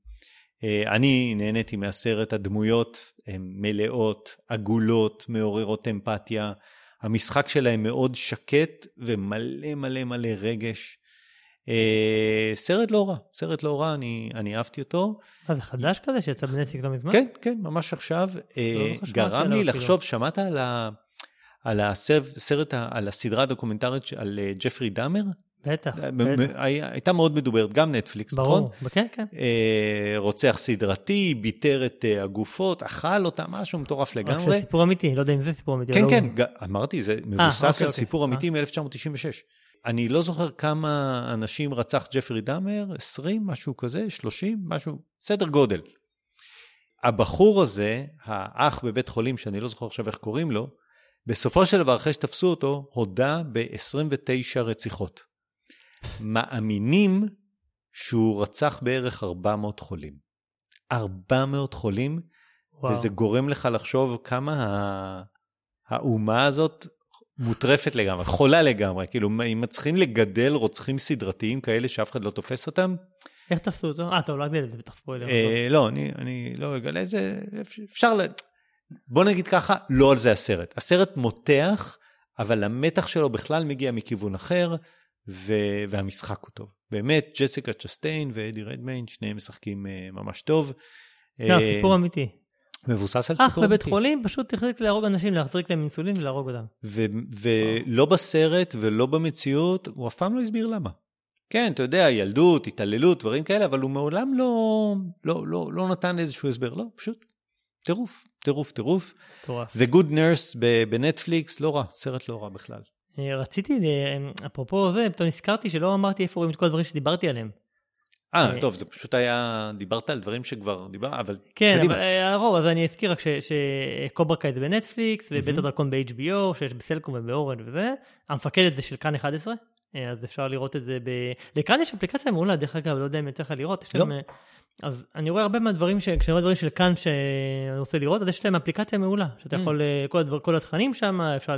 אה, אני נהניתי מהסרט, הדמויות הן מלאות, עגולות, מעוררות אמפתיה. המשחק שלהם מאוד שקט ומלא מלא מלא רגש. אה, סרט לא רע, סרט לא רע, אני, אני אהבתי אותו. מה, זה חדש כזה שיצא בנטפליקס לא מזמן? כן, כן, ממש עכשיו. אה, לא גרם לי לחשוב, שמעת על, ה, על הסרט, על הסדרה הדוקומנטרית על ג'פרי דאמר? בטח, בטח. הייתה מאוד מדוברת, גם נטפליקס, ברור, נכון? ברור, כן, כן. אה, רוצח סדרתי, ביטר את אה, הגופות, אכל אותה, משהו מטורף לגמרי. רק סיפור אמיתי, לא יודע אם זה סיפור אמיתי. כן, לא כן, אמרתי, זה מבוסס אוקיי, על אוקיי. סיפור אמיתי מ-1996. אני לא זוכר כמה אנשים רצח ג'פרי דאמר, 20, משהו כזה, 30, משהו, סדר גודל. הבחור הזה, האח בבית חולים, שאני לא זוכר עכשיו איך קוראים לו, בסופו של דבר, אחרי שתפסו אותו, הודה ב-29 רציחות. מאמינים שהוא רצח בערך 400 חולים. 400 חולים, וואו. וזה גורם לך לחשוב כמה האומה הזאת מוטרפת לגמרי, חולה לגמרי. כאילו, אם צריכים לגדל רוצחים סדרתיים כאלה שאף אחד לא תופס אותם, איך תפסו אותו? אה, טוב, לא אגדל את זה בטח ספוילר. אה, לא, אני, אני לא אגלה את זה, אפשר ל... בוא נגיד ככה, לא על זה הסרט. הסרט מותח, אבל המתח שלו בכלל מגיע מכיוון אחר. ו- והמשחק הוא טוב. באמת, ג'סיקה צ'סטיין ואדי רדמיין, שניהם משחקים uh, ממש טוב. לא, uh, סיפור אמיתי. מבוסס על סיפור אמיתי. אח בבית חולים פשוט החליט להרוג אנשים, להחזיק להם אינסולין ולהרוג אותם. ולא בסרט ולא במציאות, הוא אף פעם לא הסביר למה. כן, אתה יודע, ילדות, התעללות, דברים כאלה, אבל הוא מעולם לא, לא, לא, לא נתן איזשהו הסבר. לא, פשוט טירוף, טירוף, טירוף. מטורף. The Good Nurse בנטפליקס, לא רע, סרט לא רע בכלל. אה, רציתי, אפרופו זה, פתאום נזכרתי שלא אמרתי איפה רואים את כל הדברים שדיברתי עליהם. אה, אה, טוב, זה פשוט היה, דיברת על דברים שכבר דיברת, אבל כן, קדימה. כן, אבל הרוב, אז אני אזכיר רק שקוברה קייט בנטפליקס, ובית הדרקון ב-HBO, שיש בסלקום ובאורן וזה. המפקדת זה של כאן 11, אז אפשר לראות את זה ב... לכאן יש אפליקציה מעולה, דרך אגב, לא יודע אם יוצא לך לראות. לא. להם, אז אני רואה הרבה מהדברים, כשאני רואה דברים של כאן שאני רוצה לראות, אז יש להם אפליקציה מעולה, שאתה יכול, כל, הדבר, כל התכנים שם, אפשר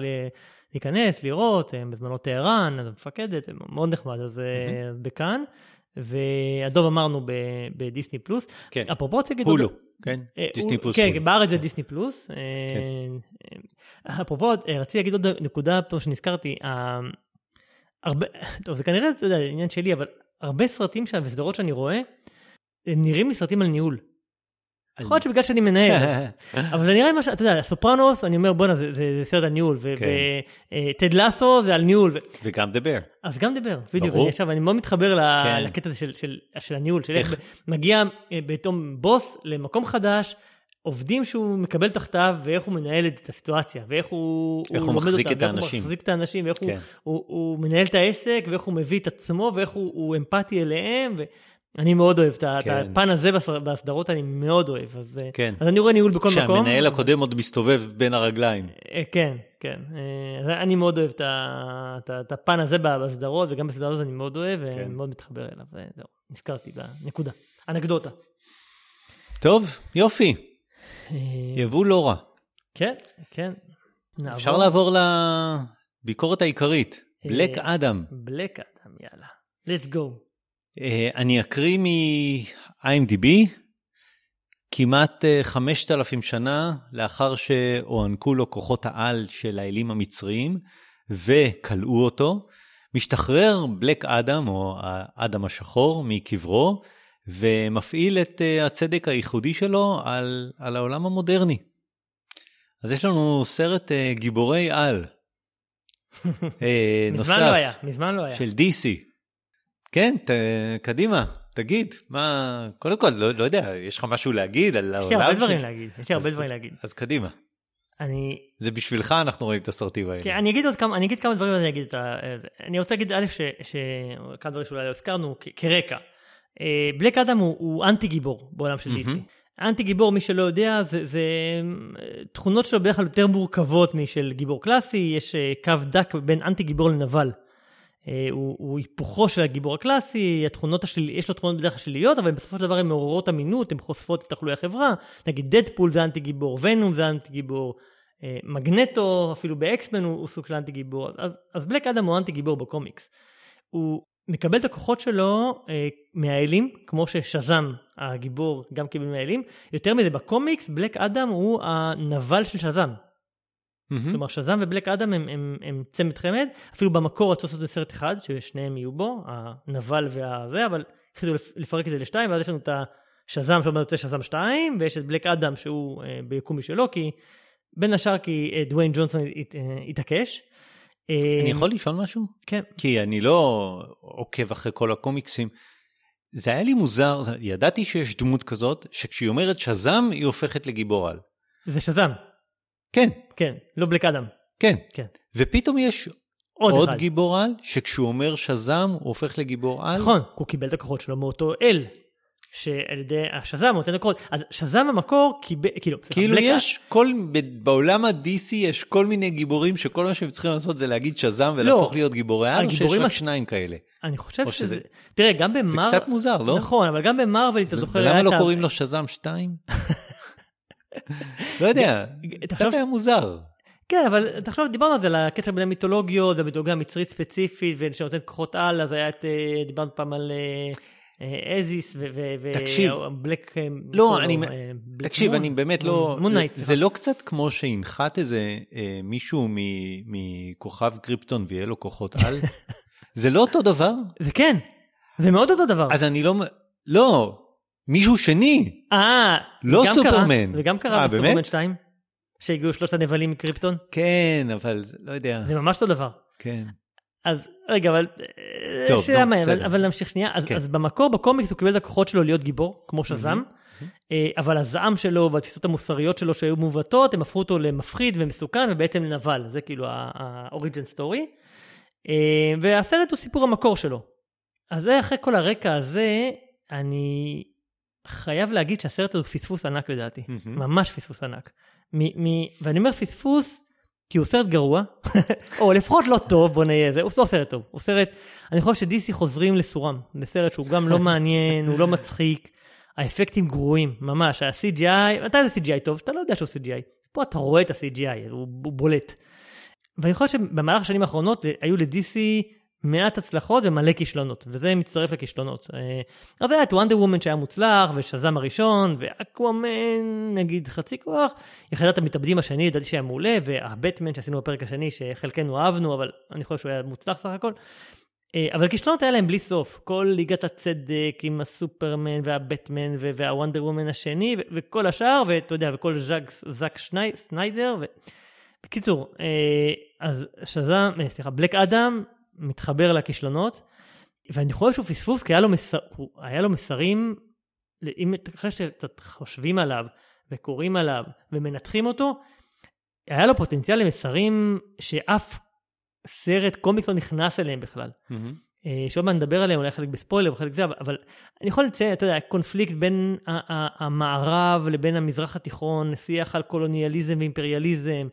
להיכנס, לראות, אה, בזמנו טהרן, אז המפקדת, מאוד נחמד, אז mm-hmm. בכאן. והדוב אמרנו בדיסני פלוס. כן. אפרופו רוצה להגיד... הולו, כן? אה, דיסני פלוס. כן, בארץ זה דיסני פלוס. כן. אפרופו, רציתי להגיד עוד נקודה פה שנזכרתי. הרבה, טוב, זה כנראה, אתה יודע, עניין שלי, אבל הרבה סרטים שם וסדרות שאני רואה, הם נראים לי סרטים על ניהול. יכול להיות שבגלל שאני מנהל, (laughs) אבל זה נראה לי משהו, אתה יודע, סופרנוס, אני אומר בואנה, זה סרט על ניהול, וטד לאסו זה על ניהול. וגם דבר. אז גם דבר, בדיוק. עכשיו, אני מאוד מתחבר כן. לקטע הזה של הניהול, של איך מגיע פתאום אה, בוס למקום חדש, עובדים שהוא מקבל תחתיו, ואיך הוא מנהל את הסיטואציה, ואיך הוא, איך הוא, הוא מחזיק את האנשים. ואיך הוא מחזיק את האנשים, ואיך כן. הוא, הוא, הוא מנהל את העסק, ואיך הוא מביא את עצמו, ואיך הוא, הוא אמפתי אליהם. אני מאוד אוהב את ה- את כן. הפן הזה בס- בסדרות, אני מאוד אוהב. אז, אה, כן. אז אני רואה ניהול בכל מקום. כשהמנהל הקודם עוד מסתובב בין הרגליים. אה, כן, כן. אה, אז אני מאוד אוהב את הפן הזה בסדרות, וגם בסדרה הזאת אני מאוד אוהב, כן. ואני מאוד מתחבר אליו. וזהו, נזכרתי בנקודה. אנקדוטה. טוב, יופי, יבוא לא רע. כן, כן. אפשר נעבור. לעבור לביקורת העיקרית, בלק אדם. בלק אדם, יאללה. let's go. אה, אני אקריא מ-IMDb, כמעט אה, 5,000 שנה לאחר שהוענקו לו כוחות העל של האלים המצריים וכלאו אותו, משתחרר בלק אדם, או האדם השחור, מקברו, ומפעיל את אה, הצדק הייחודי שלו על, על העולם המודרני. אז יש לנו סרט אה, גיבורי על. אה, (laughs) מזמן נוסף. לא היה, מזמן לא היה. של DC. כן, ת, קדימה, תגיד, מה, קודם כל, לא, לא יודע, יש לך משהו להגיד על העולם? יש לי הרבה דברים להגיד, יש לי הרבה דברים להגיד. אז קדימה, אני, זה בשבילך אנחנו רואים את הסרטים האלה. כן, אני אגיד עוד כמה, אני אגיד כמה דברים ואני אגיד את ה... אני רוצה להגיד א', ש... ש... כמה דברים שאולי לא הזכרנו כרקע. אה, בלק אדם הוא, הוא אנטי גיבור בעולם של DC. מהמם. אנטי גיבור, מי שלא יודע, זה, זה אה, תכונות שלו בדרך כלל יותר מורכבות משל גיבור קלאסי, יש אה, קו דק בין אנטי גיבור לנבל. אה, הוא, הוא היפוכו של הגיבור הקלאסי, התכונות השל... יש לו תכונות בדרך כלל שליליות, אבל בסופו של דבר הן מעוררות אמינות, הן חושפות את תחלואי החברה. נגיד דדפול זה אנטי גיבור, ונום זה אנטי גיבור, אה, מגנטו, אפילו באקסמן הוא, הוא סוג של אנטי גיבור. אז, אז בלק אדם הוא אנטי גיבור בקומיקס. הוא מקבל את הכוחות שלו אה, מהאלים, כמו ששזם הגיבור גם קיבל מהאלים. יותר מזה, בקומיקס בלק אדם הוא הנבל של שזם. מהמם. כלומר שזם ובלק אדם הם, הם, הם צמד חמד, אפילו במקור רצו לעשות בסרט אחד, ששניהם יהיו בו, הנבל והזה, אבל החליטו לפ- לפרק את זה לשתיים, ואז יש לנו את השזם שעוד מעט יוצא שזם 2, ויש את בלק אדם שהוא אה, ביקום משלו, כי בין השאר כי אה, דוויין ג'ונסון הת- אה, התעקש. אה, אני יכול לשאול משהו? כן. כי אני לא עוקב אחרי כל הקומיקסים. זה היה לי מוזר, ידעתי שיש דמות כזאת, שכשהיא אומרת שזם, היא הופכת לגיבור על. זה שזם, כן, כן, לא בלק אדם. כן. כן. ופתאום יש עוד, עוד אחד. גיבור על, שכשהוא אומר שזם, הוא הופך לגיבור על. נכון, הוא קיבל את הכוחות שלו מאותו אל, שעל ידי השזם נותן לו כוחות. אז שזם במקור קיבל, כאילו, כאילו בלק- יש כל, בעולם ה-DC יש כל מיני גיבורים שכל מה שהם צריכים לעשות זה להגיד שזם ולהפוך להיות גיבורי על, או שיש רק הס- שניים כאלה. אני חושב שזה... שזה- תראה, גם זה במר... קצת מוזר, לא? נכון, אבל גם במרוויל, אתה זוכר... את לא קוראים לשאזאם 2? (laughs) לא יודע, קצת היה מוזר. כן, אבל תחשוב, דיברנו על זה, על הקשר בין המיתולוגיות, והמיתולוגיה המצרית ספציפית, ושנותנת כוחות על, אז היה את... אה, דיברנו פעם על אה, אה, איזיס ו... תקשיב. בלק... לא, אני- תקשיב? אני באמת לא... מון נייט, זה. לא קצת כמו שהנחת איזה מישהו מכוכב קריפטון ויהיה לו כוחות על? (laughs) זה לא אותו דבר? זה כן, זה מאוד אותו דבר. אז אני לא... לא, מישהו שני. אה, לא סופרמן. זה גם אה, קרה בסופרמן באמת? 2, שהגיעו שלושת הנבלים מקריפטון, כן, אבל לא יודע. זה ממש אותו דבר. כן. אז רגע, אבל... אה, טוב, שאלה נו, מה, אבל. אבל נמשיך שנייה. אז, כן. אז במקור, בקומיקס, הוא קיבל את הכוחות שלו להיות גיבור, כמו שזם, אה, אבל הזעם שלו והתפיסות המוסריות שלו שהיו מעוותות, הם הפכו אותו למפחיד ומסוכן ובעצם לנבל, זה כאילו האוריג'ן סטורי. והסרט הוא סיפור המקור שלו. אז זה אחרי כל הרקע הזה, אני חייב להגיד שהסרט הזה הוא פספוס ענק לדעתי. מהמם. ממש פספוס ענק. מ- מ- ואני אומר פספוס כי הוא סרט גרוע, (laughs) או לפחות לא טוב, בוא נהיה זה, הוא לא סרט טוב, הוא סרט, אני חושב שדיסי חוזרים לסורם, זה סרט שהוא גם לא (laughs) מעניין, הוא לא מצחיק, האפקטים גרועים, ממש, ה-CGI, מתי זה CGI טוב? שאתה לא יודע שהוא CGI, פה אתה רואה את ה-CGI, הוא, הוא בולט. ואני חושב שבמהלך השנים האחרונות היו לדיסי מעט הצלחות ומלא כישלונות, וזה מצטרף לכישלונות. אז היה את וונדר וומן שהיה מוצלח, ושזם הראשון, ואקוואמן, נגיד חצי כוח, יחידת המתאבדים השני, לדעתי שהיה מעולה, והבטמן שעשינו בפרק השני, שחלקנו אהבנו, אבל אני חושב שהוא היה מוצלח סך הכל. אה, אבל כישלונות היה להם בלי סוף. כל ליגת הצדק עם הסופרמן והבטמן והוונדר וומן השני, וכל השאר, ואתה יודע, וכל ז'אק, זאק שני, סניידר. ו... בקיצור, אה, אז שזם, אה, סליחה, בלק אדם מתחבר לכישלונות, ואני חושב שהוא פספוס, כי היה לו, מסר, הוא, היה לו מסרים, אם אחרי שקצת חושבים עליו, וקוראים עליו, ומנתחים אותו, היה לו פוטנציאל למסרים שאף סרט קומיקס לא נכנס אליהם בכלל. אה, שעוד מעט נדבר עליהם, אולי חלק בספוילר וחלק זה, אבל, אבל אני יכול לציין, אתה יודע, קונפליקט בין המערב לבין המזרח התיכון, שיח על קולוניאליזם ואימפריאליזם.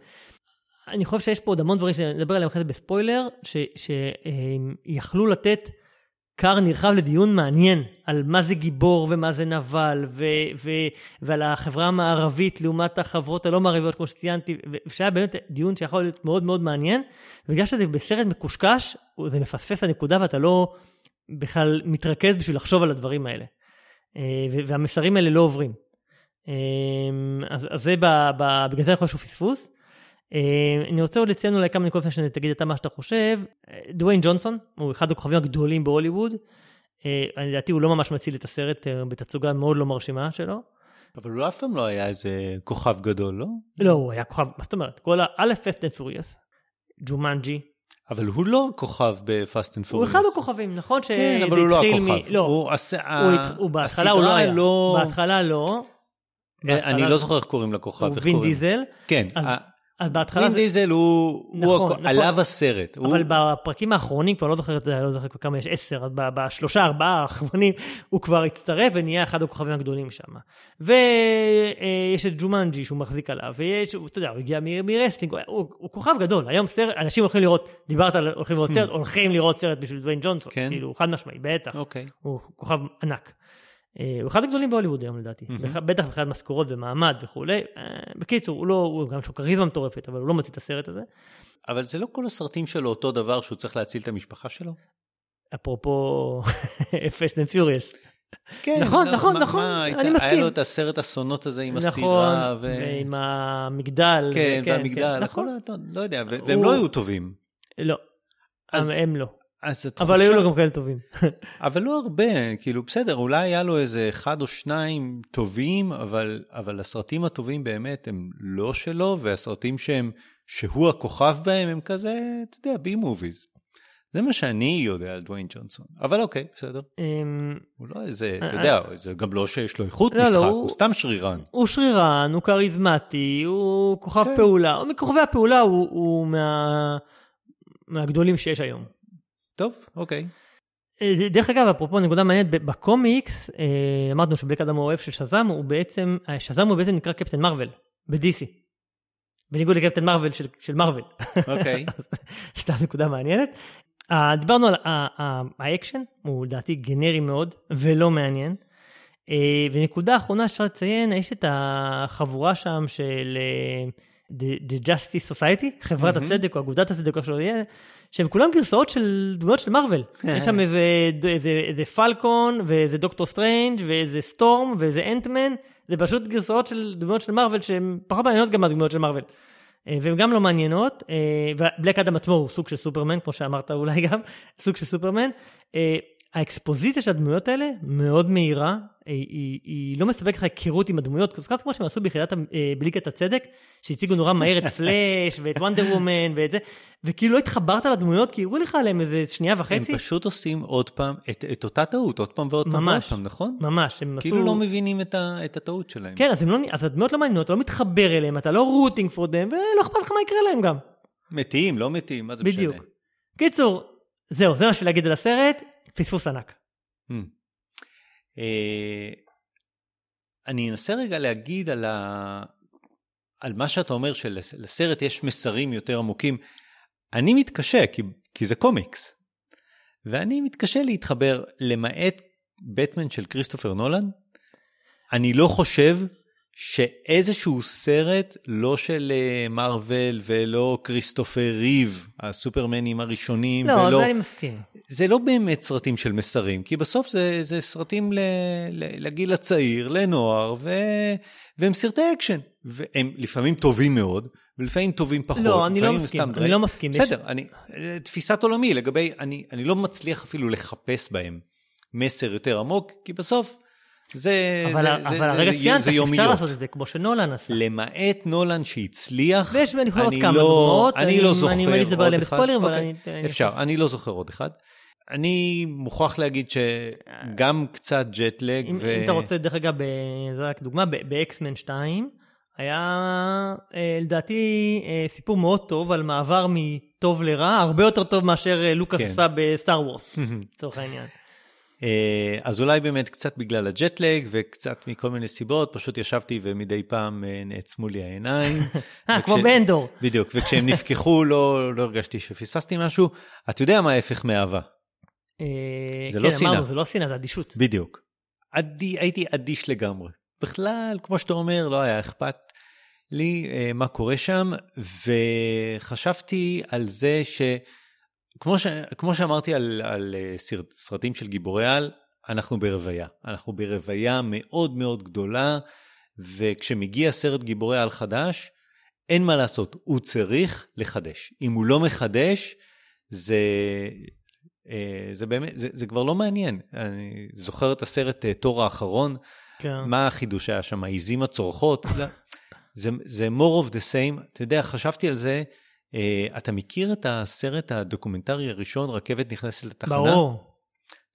אני חושב שיש פה עוד המון דברים שנדבר עליהם אחרי זה בספוילר, שיכלו לתת כר נרחב לדיון מעניין על מה זה גיבור ומה זה נבל, ו- ו- ועל החברה המערבית לעומת החברות הלא מערביות, כמו שציינתי, ושהיה באמת דיון שיכול להיות מאוד מאוד מעניין, ובגלל שזה בסרט מקושקש, זה מפספס הנקודה ואתה לא בכלל מתרכז בשביל לחשוב על הדברים האלה. אה, והמסרים האלה לא עוברים. אה, אז, אז זה, בגלל זה אני חושב שהוא פספוס. אה, אני רוצה עוד לציין אולי כמה נקודות לפני שתגיד אתה מה שאתה חושב. דוויין ג'ונסון הוא אחד הכוכבים הגדולים בהוליווד. אה, לדעתי הוא לא ממש מציל את הסרט אה, בתצוגה מאוד לא מרשימה שלו. אבל הוא אף פעם לא היה איזה כוכב גדול, לא? לא, הוא היה כוכב, מה זאת אומרת? כל ה-אה פאסט אנד פוריוס, ג'ומנג'י. אבל הוא לא כוכב בפאסט אנד פוריוס. הוא אחד הכוכבים, נכון? כן, אבל הוא לא הכוכב. לא, הוא בהתחלה הוא לא היה. לא- בהתחלה לא. אני לא זוכר איך קוראים לכוכב. הוא וין דיזל. כן. אז בהתחלה... וין דיזל הוא, נכון, הוא נכון. עליו הסרט. אבל. בפרקים האחרונים, כבר לא זוכר את זה, לא זוכר כמה יש, עשר, אז בשלושה, ארבעה האחרונים, הוא כבר הצטרף ונהיה אחד הכוכבים הגדולים שם. ויש את ג'ומנג'י שהוא מחזיק עליו, ויש, אתה יודע, הוא הגיע מ-wrestling, הוא, כוכב גדול. היום סרט, אנשים הולכים לראות, דיברת על הולכים לראות סרט, הולכים לראות סרט בשביל דוויין ג'ונסון. כן. כאילו, חד משמעי, בטח. אוקיי. הוא כוכב ענק. אה, הוא אחד הגדולים בהוליווד היום לדעתי, mm-hmm. בטח מבחינת משכורות ומעמד וכולי. אה, בקיצור, הוא לא, הוא גם יש לו כריזמה מטורפת, אבל הוא לא מוציא את הסרט הזה. אבל זה לא כל הסרטים שלו אותו דבר שהוא צריך להציל את המשפחה שלו? אפרופו Fast and Furious. כן, נכון, לא, נכון, מה, נכון, מה, אני מסכים. היה לו את הסרט אסונות הזה עם נכון, הסירה. ו... ועם המגדל. כן, וכן, והמגדל, כן, נכון. הכל, לא יודע, והם הוא... לא היו טובים. לא, אז... הם לא. אז אבל היו לו גם כאלה טובים. אבל לא הרבה, כאילו בסדר, אולי היה לו איזה אחד או שניים טובים, אבל, אבל הסרטים הטובים באמת הם לא שלו, והסרטים שהם, שהוא הכוכב בהם הם כזה, אתה יודע, בי מוביז. זה מה שאני יודע על דוויין ג'ונסון. אבל אוקיי, בסדר. אמ, הוא לא איזה, אתה אה, יודע, אה. זה גם לא שיש לו איכות לא, לא, משחק, הוא סתם שרירן. הוא שרירן, הוא כריזמטי, הוא כוכב כן. פעולה, מכוכבי הפעולה הוא מהגדולים שיש היום. טוב, אוקיי. אה, דרך אגב, אפרופו נקודה מעניינת, בקומיקס, אה, אמרנו שבלק אדם הוא אויב של שזאם, הוא בעצם, אה, שזאם הוא בעצם נקרא קפטן מרוויל, ב-DC. בניגוד לקפטן מרוויל של, של מרוויל. אוקיי. (laughs) סתם נקודה מעניינת. דיברנו על האקשן, הוא לדעתי גנרי מאוד ולא מעניין. ונקודה אחרונה אפשר לציין, יש את החבורה שם של The Justice Society, חברת הצדק או אגודת הצדק, או שלא יהיה, שהם כולם גרסאות של דמויות של מארוול. יש שם איזה, איזה, איזה פלקון, ואיזה דוקטור סטרנג', ואיזה סטורם, ואיזה אנטמן, זה פשוט גרסאות של דמויות של מארוול שהן פחות מעניינות גם מהדמויות של מארוול. אה, והן גם לא מעניינות, אה, ובלק אדם עצמו הוא סוג של סופרמן, כמו שאמרת אולי גם, (laughs) סוג של סופרמן. אה, האקספוזיציה של הדמויות האלה מאוד מהירה, היא, היא, היא לא מספקת לך היכרות עם הדמויות, קצת כמו שהם עשו ביחידת אה, בליגת הצדק, שהציגו נורא מהר את (laughs) פלאש ואת וונדר וומן ואת זה, וכאילו לא התחברת לדמויות כי הראו לך עליהם איזה שנייה וחצי. הם פשוט עושים עוד פעם את, את אותה טעות, עוד פעם ועוד פעם ועוד פעם, נכון? ממש, הם כאילו עשו... לא מבינים את, ה, את הטעות שלהם. כן, אז, לא, אז הדמויות לא מעניינות, אתה לא מתחבר אליהם, אתה לא רוטינג פור דם, ולא אכפת לך מה יקרה להם גם. מתים, לא מתים, מה זה בדיוק. משנה? בדיוק. קיצור, זהו, זה מה שלהגיד על הסרט. פספוס ענק. אה, אני אנסה רגע להגיד על, ה... על מה שאתה אומר שלסרט יש מסרים יותר עמוקים. אני מתקשה כי, כי זה קומיקס. ואני מתקשה להתחבר למעט בטמן של כריסטופר נולן. אני לא חושב שאיזשהו סרט, לא של מארוול ולא כריסטופר ריב, הסופרמנים הראשונים, לא, ולא... זה אני מסכים. זה לא באמת סרטים של מסרים, כי בסוף זה, זה סרטים ל, ל, לגיל הצעיר, לנוער, ו, והם סרטי אקשן. והם לפעמים טובים מאוד, ולפעמים טובים פחות. לא, אני לא מסכים, אני. לא מסכים. בסדר, יש... אני, תפיסת עולמי לגבי, אני, אני לא מצליח אפילו לחפש בהם מסר יותר עמוק, כי בסוף... זה, אבל, זה, אבל זה, הרגע ציינת שאפשר לעשות את זה כמו שנולן עשה. למעט נולן שהצליח, ויש אני עוד כמה לא, דוגמאות, אני לא זוכר אני מעדיף לדבר עליהם בספוילרים, אבל אוקיי, אני... אפשר, אני לא זוכר עוד אחד. אני מוכרח להגיד שגם קצת ג'טלג. אם, ו... אם אתה רוצה, דרך אגב, זה רק דוגמה, באקסמן 2 היה אה, לדעתי אה, סיפור מאוד טוב על מעבר מטוב לרע, הרבה יותר טוב מאשר אה, לוקאס כן. עשה ב-Star Wars, (laughs) לצורך העניין. אה, אז אולי באמת קצת בגלל הג'טלג וקצת מכל מיני סיבות, פשוט ישבתי ומדי פעם אה, נעצמו לי העיניים. (laughs) אה, כמו באנדור. בדיוק, וכשהם נפקחו (laughs) לא, לא הרגשתי שפספסתי משהו. אתה יודע מה ההפך מאהבה? אה, זה כן, לא שנאה. אמרנו, זה לא שנאה, זה אדישות. בדיוק. הייתי אדיש לגמרי. בכלל, כמו שאתה אומר, לא היה אכפת לי מה קורה שם, וחשבתי על זה ש... כמו, ש... כמו שאמרתי על, על אה, סרט, סרטים של גיבורי על, אנחנו ברוויה. אנחנו ברוויה מאוד מאוד גדולה, וכשמגיע סרט גיבורי על חדש, אין מה לעשות, הוא צריך לחדש. אם הוא לא מחדש, זה, אה, זה באמת, זה, זה כבר לא מעניין. אני זוכר את הסרט אה, תור האחרון, כן. מה החידוש היה שם, העיזים הצורחות? לא, זה, זה more of the same. אתה יודע, חשבתי על זה, אתה מכיר את הסרט הדוקומנטרי הראשון, רכבת נכנסת לתחנה? ברור.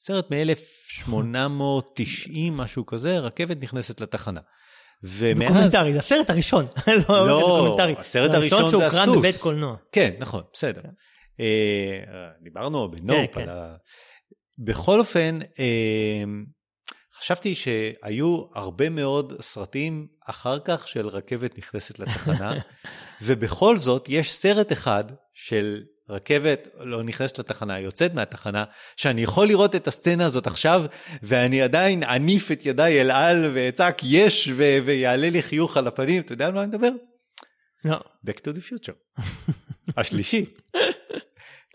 סרט מ-1890, (laughs) משהו כזה, רכבת נכנסת לתחנה. ומאז... דוקומנטרי, זה הסרט הראשון. (laughs) לא, לא. הסרט הראשון זה שהוקרן הסוס. בבית קולנוע. כן, נכון, בסדר. כן. אה, דיברנו ב-Nope כן, על ה... בכל אופן, אה, חשבתי שהיו הרבה מאוד סרטים אחר כך של רכבת נכנסת לתחנה, (laughs) ובכל זאת יש סרט אחד של רכבת לא נכנסת לתחנה, יוצאת מהתחנה, שאני יכול לראות את הסצנה הזאת עכשיו, ואני עדיין אניף את ידיי אל על ואצעק יש, ו- ויעלה לי חיוך על הפנים, אתה יודע על מה אני מדבר? לא. Back to the future. השלישי.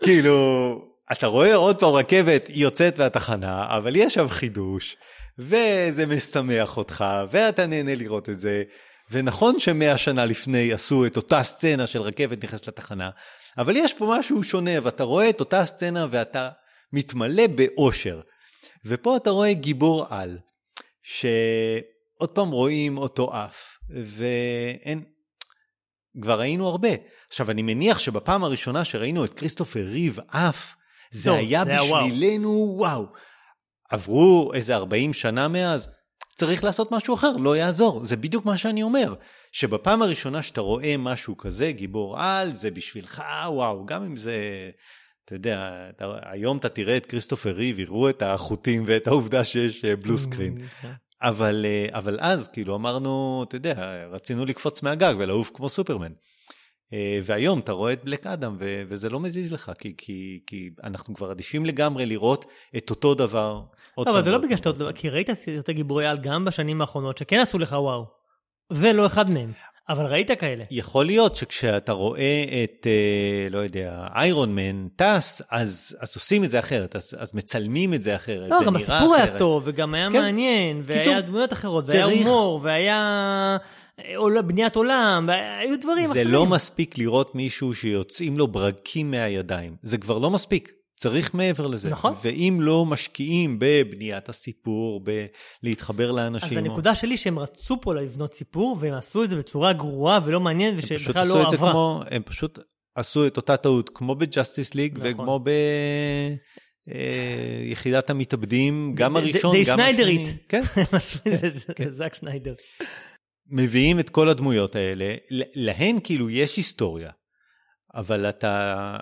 כאילו, אתה רואה עוד פעם רכבת, היא יוצאת מהתחנה, אבל יש שם חידוש, וזה משמח אותך, ואתה נהנה לראות את זה. ונכון שמאה שנה לפני עשו את אותה סצנה של רכבת נכנסת לתחנה, אבל יש פה משהו שונה, ואתה רואה את אותה סצנה ואתה מתמלא באושר. ופה אתה רואה גיבור על, שעוד פעם רואים אותו עף, ואין, כבר ראינו הרבה. עכשיו, אני מניח שבפעם הראשונה שראינו את כריסטופר ריב עף, זה טוב, היה זה היה וואו. בשבילנו וואו. עברו איזה 40 שנה מאז, צריך לעשות משהו אחר, לא יעזור. זה בדיוק מה שאני אומר, שבפעם הראשונה שאתה רואה משהו כזה, גיבור על, זה בשבילך, וואו, גם אם זה... אתה יודע, אתה, היום אתה תראה את כריסטופר ריב, יראו את החוטים ואת העובדה שיש אה, בלו סקרין. כן. אבל, אה, אבל אז כאילו אמרנו, אתה יודע, רצינו לקפוץ מהגג ולעוף כמו סופרמן. אה, והיום אתה רואה את בלק אדם ו- וזה לא מזיז לך, כי, כי, כי אנחנו כבר אדישים לגמרי לראות את אותו דבר. לא, אבל זה לא בגלל שאתה. עוד לא... כי ראית סרטי גיבורי על גם בשנים האחרונות שכן עשו לך וואו. זה לא אחד מהם. אבל ראית כאלה. יכול להיות שכשאתה רואה את, אה, לא יודע, איירון מן טס, אז, אז עושים את זה אחרת, אז, אז מצלמים את זה אחרת, לא, זה גם נראה הסיפור אחרת. היה טוב, וגם היה כן. מעניין, והיה קיצור, דמויות אחרות, והיה הומור, והיה בניית עולם, והיו דברים זה אחרים. לא מספיק לראות מישהו שיוצאים לו ברקים מהידיים. זה כבר לא מספיק. צריך מעבר לזה. נכון. ואם לא משקיעים בבניית הסיפור, בלהתחבר אז לאנשים... הנקודה שלי שהם רצו פה לבנות סיפור, והם עשו את זה בצורה גרועה ולא מעניינת, ושבכלל לא את זה עברה. כמו, הם פשוט עשו את אותה טעות, כמו ב-Justice League נכון. וכמו ביחידת המתאבדים, גם הראשון, גם השני. כן. (laughs) עשו את זה, זה כן. זאק סניידר. מביאים את כל הדמויות האלה, להן כאילו יש היסטוריה, אבל אתה,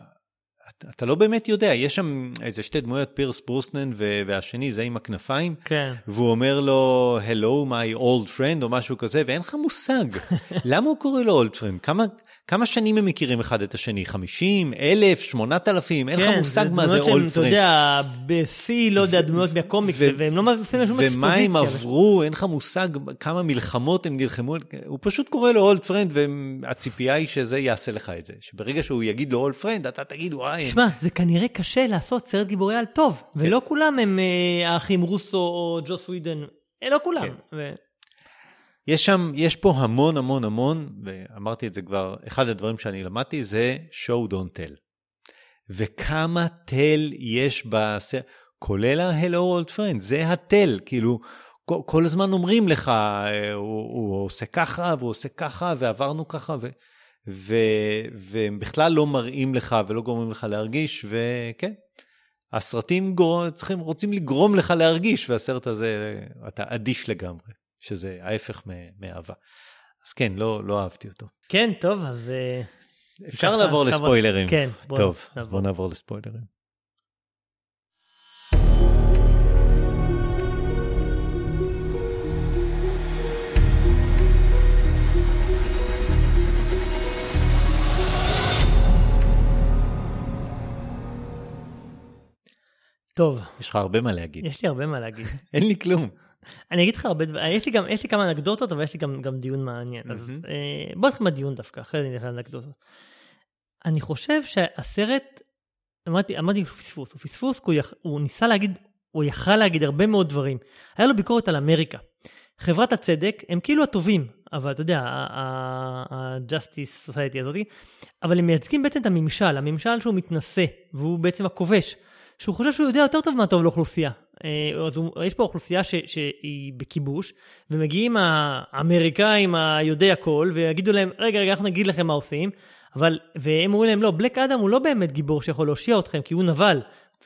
אתה, אתה לא באמת יודע, יש שם איזה שתי דמויות, פירס ברוסנן והשני זה עם הכנפיים, כן. והוא אומר לו, hello my old friend או משהו כזה, ואין לך מושג. (laughs) למה הוא קורא לו old friend? כמה, כמה שנים הם מכירים אחד את השני? 50, 1,000, 8,000? אין לך כן, מושג מה זה שהם, friend. אתה יודע, בשיא, לא יודע, דמויות מהקומיקס, והם לא עושים להם שום אקספוזיציה. ומה הם עברו, אין לך מושג כמה מלחמות הם נלחמו, הוא פשוט קורא לו old friend, והציפייה היא שזה יעשה לך את זה. שברגע שהוא יגיד לו old friend, אתה תגיד וואי, תשמע, זה כנראה קשה לעשות סרט גיבורי על טוב, כן. ולא כולם הם אה, האחים רוסו או ג'וס ווידן, אה, לא כולם. יש שם, יש פה המון המון המון, ואמרתי את זה כבר, אחד הדברים שאני למדתי זה show don't tell. וכמה תל יש בסרט, כולל ה-Hello Old Friend, זה התל, כאילו, כל, כל הזמן אומרים לך, אה, הוא, הוא עושה ככה והוא עושה ככה ועברנו ככה, ו, ו, והם בכלל לא מראים לך ולא גורמים לך להרגיש, וכן, הסרטים גור... צריכים, רוצים לגרום לך להרגיש, והסרט הזה, אתה אדיש לגמרי, שזה ההפך מאהבה. אז כן, לא, לא אהבתי אותו. כן, טוב, אז אה, אפשר ככה, לעבור לספוילרים. כן, בוא טוב, אז נעבור. בואו נעבור לספוילרים. טוב, יש לך הרבה מה להגיד. יש לי הרבה מה להגיד. (laughs) אין לי כלום. אני אגיד לך הרבה דברים, יש לי גם, יש לי כמה אנקדוטות, אבל יש לי גם, גם דיון מעניין. אז מהמם. אה, בוא נתחיל מהדיון דווקא, אחרי זה נלך לאנקדוטות. אני חושב שהסרט, אמרתי, אמרתי הוא פספוס, הוא פספוס, כי הוא, יח, הוא ניסה להגיד, הוא יכל להגיד הרבה מאוד דברים. היה לו ביקורת על אמריקה. חברת הצדק הם כאילו הטובים, אבל אתה יודע, ה-Justice Society הזאתי, אבל הם מייצגים בעצם את הממשל, הממשל שהוא מתנשא, והוא בעצם הכובש, שהוא חושב שהוא יודע יותר טוב מה טוב לאוכלוסייה. אה, אז יש פה אוכלוסייה ש, שהיא בכיבוש, ומגיעים האמריקאים היודעי הכל, ויגידו להם, רגע, רגע, אנחנו נגיד לכם מה עושים, אבל, והם אומרים להם, לא, בלק אדם הוא לא באמת גיבור שיכול להושיע אתכם, כי הוא נבל.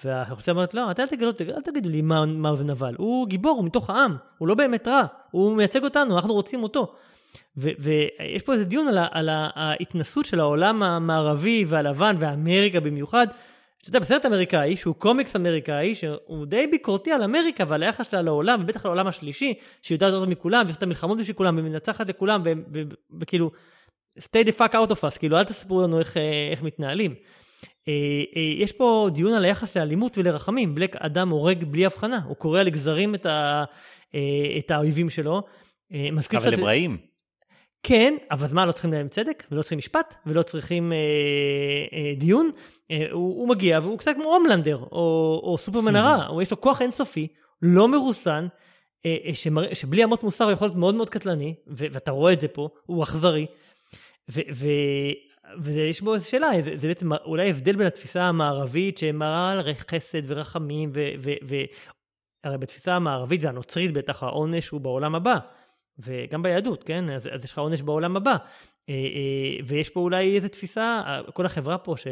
והאוכלוסייה אומרת, לא, אל תגידו, אל תגידו לי מה, מה זה נבל, הוא גיבור, הוא מתוך העם, הוא לא באמת רע, הוא מייצג אותנו, אנחנו רוצים אותו. ו- ויש פה איזה דיון על, על ההתנסות של העולם המערבי והלבן ואמריקה במיוחד. שאתה יודע, בסרט אמריקאי, שהוא קומיקס אמריקאי, שהוא די ביקורתי על אמריקה ועל היחס שלה לעולם, ובטח לעולם השלישי, שהיא יודעת יותר מכולם, ועושה את המלחמות בשביל כולם, ומנצחת לכולם, וכאילו, stay the fuck out of us, כאילו, אל תספרו לנו איך, אה, איך מתנהלים. אה, אה, יש פה דיון על היחס לאלימות ולרחמים. בלק אדם הורג בלי הבחנה, הוא קורע לגזרים את, ה, אה, את האויבים שלו. אה, אבל הם רעים. כן, אבל מה, לא צריכים להם צדק? ולא צריכים משפט? ולא צריכים אה, אה, דיון? אה, הוא, הוא מגיע והוא קצת כמו הומלנדר, או, או סופרמן הרע, או יש לו כוח אינסופי, לא מרוסן, אה, אה, שמרא, שבלי אמות מוסר הוא יכול להיות מאוד מאוד קטלני, ו- ואתה רואה את זה פה, הוא אכזרי. ו- ו- ויש בו איזו שאלה, זה, זה בעצם אולי הבדל בין התפיסה המערבית שמראה על חסד ורחמים, ו- ו- ו- הרי בתפיסה המערבית והנוצרית בטח העונש הוא בעולם הבא. וגם ביהדות, כן? אז, אז יש לך עונש בעולם הבא. אה, אה, ויש פה אולי איזו תפיסה, אה, כל החברה פה, שה,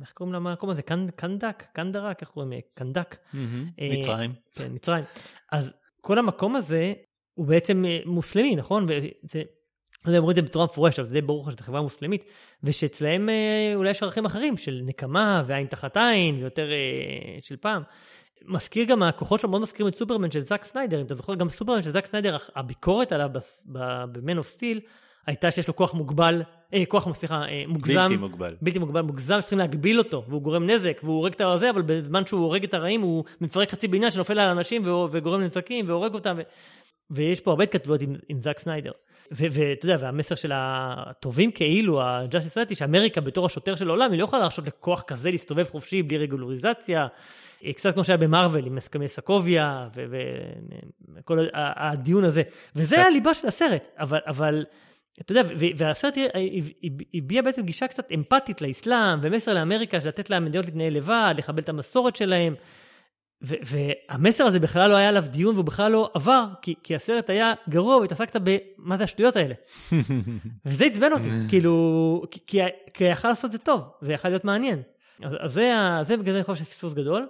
איך קוראים למקום הזה? קנ, קנדק? קנדרק? איך קוראים? אה, קנדק? מצרים. כן, מצרים. אז כל המקום הזה הוא בעצם מוסלמי, נכון? וזה, לא יודע, אומרים את זה בצורה מפורשת, אבל זה די ברור לך שזו חברה מוסלמית, ושאצלהם אולי יש ערכים אחרים של נקמה ועין תחת עין, ויותר של פעם. מזכיר גם, הכוחות שלו מאוד מזכירים את סופרמן של זאק סניידר, אם אתה זוכר, גם סופרמן של זאק סניידר, הביקורת עליו ב-Man of Steel הייתה שיש לו כוח מוגבל, אה, כוח, סליחה, אה, מוגזם. בלתי מוגבל. בלתי מוגבל, מוגזם, שצריכים להגביל אותו, והוא גורם נזק, והוא הורג את הזה, אבל בזמן שהוא הורג את הרעים, הוא מפרק חצי בניין שנופל על אנשים וגורם נזקים והורג אותם, ו- ויש פה הרבה התכתבויות עם, עם זאק סניידר. ואתה יודע, והמסר של הטובים כאילו, ה-Justice Society, שאמריקה בתור השוטר של העולם, היא לא יכולה להרשות לכוח כזה להסתובב חופשי בלי רגולריזציה, קצת כמו שהיה במרוויל עם הסכמי סקוביה, וכל הדיון הזה. וזה קצת- הליבה של הסרט, אבל, אבל אתה יודע, והסרט הביע בעצם גישה קצת אמפתית לאסלאם, ומסר לאמריקה של לתת למדינות להתנהל לבד, לכבד את המסורת שלהם. והמסר הזה בכלל לא היה עליו דיון והוא בכלל לא עבר, כי, כי הסרט היה גרוע והתעסקת במה זה השטויות האלה. (laughs) וזה עצבן אותי, כאילו, כי, כי, כי יכל לעשות את זה טוב, זה יכל להיות מעניין. אז, אז זה, זה בגלל זה אני חושב שזה פספוס גדול.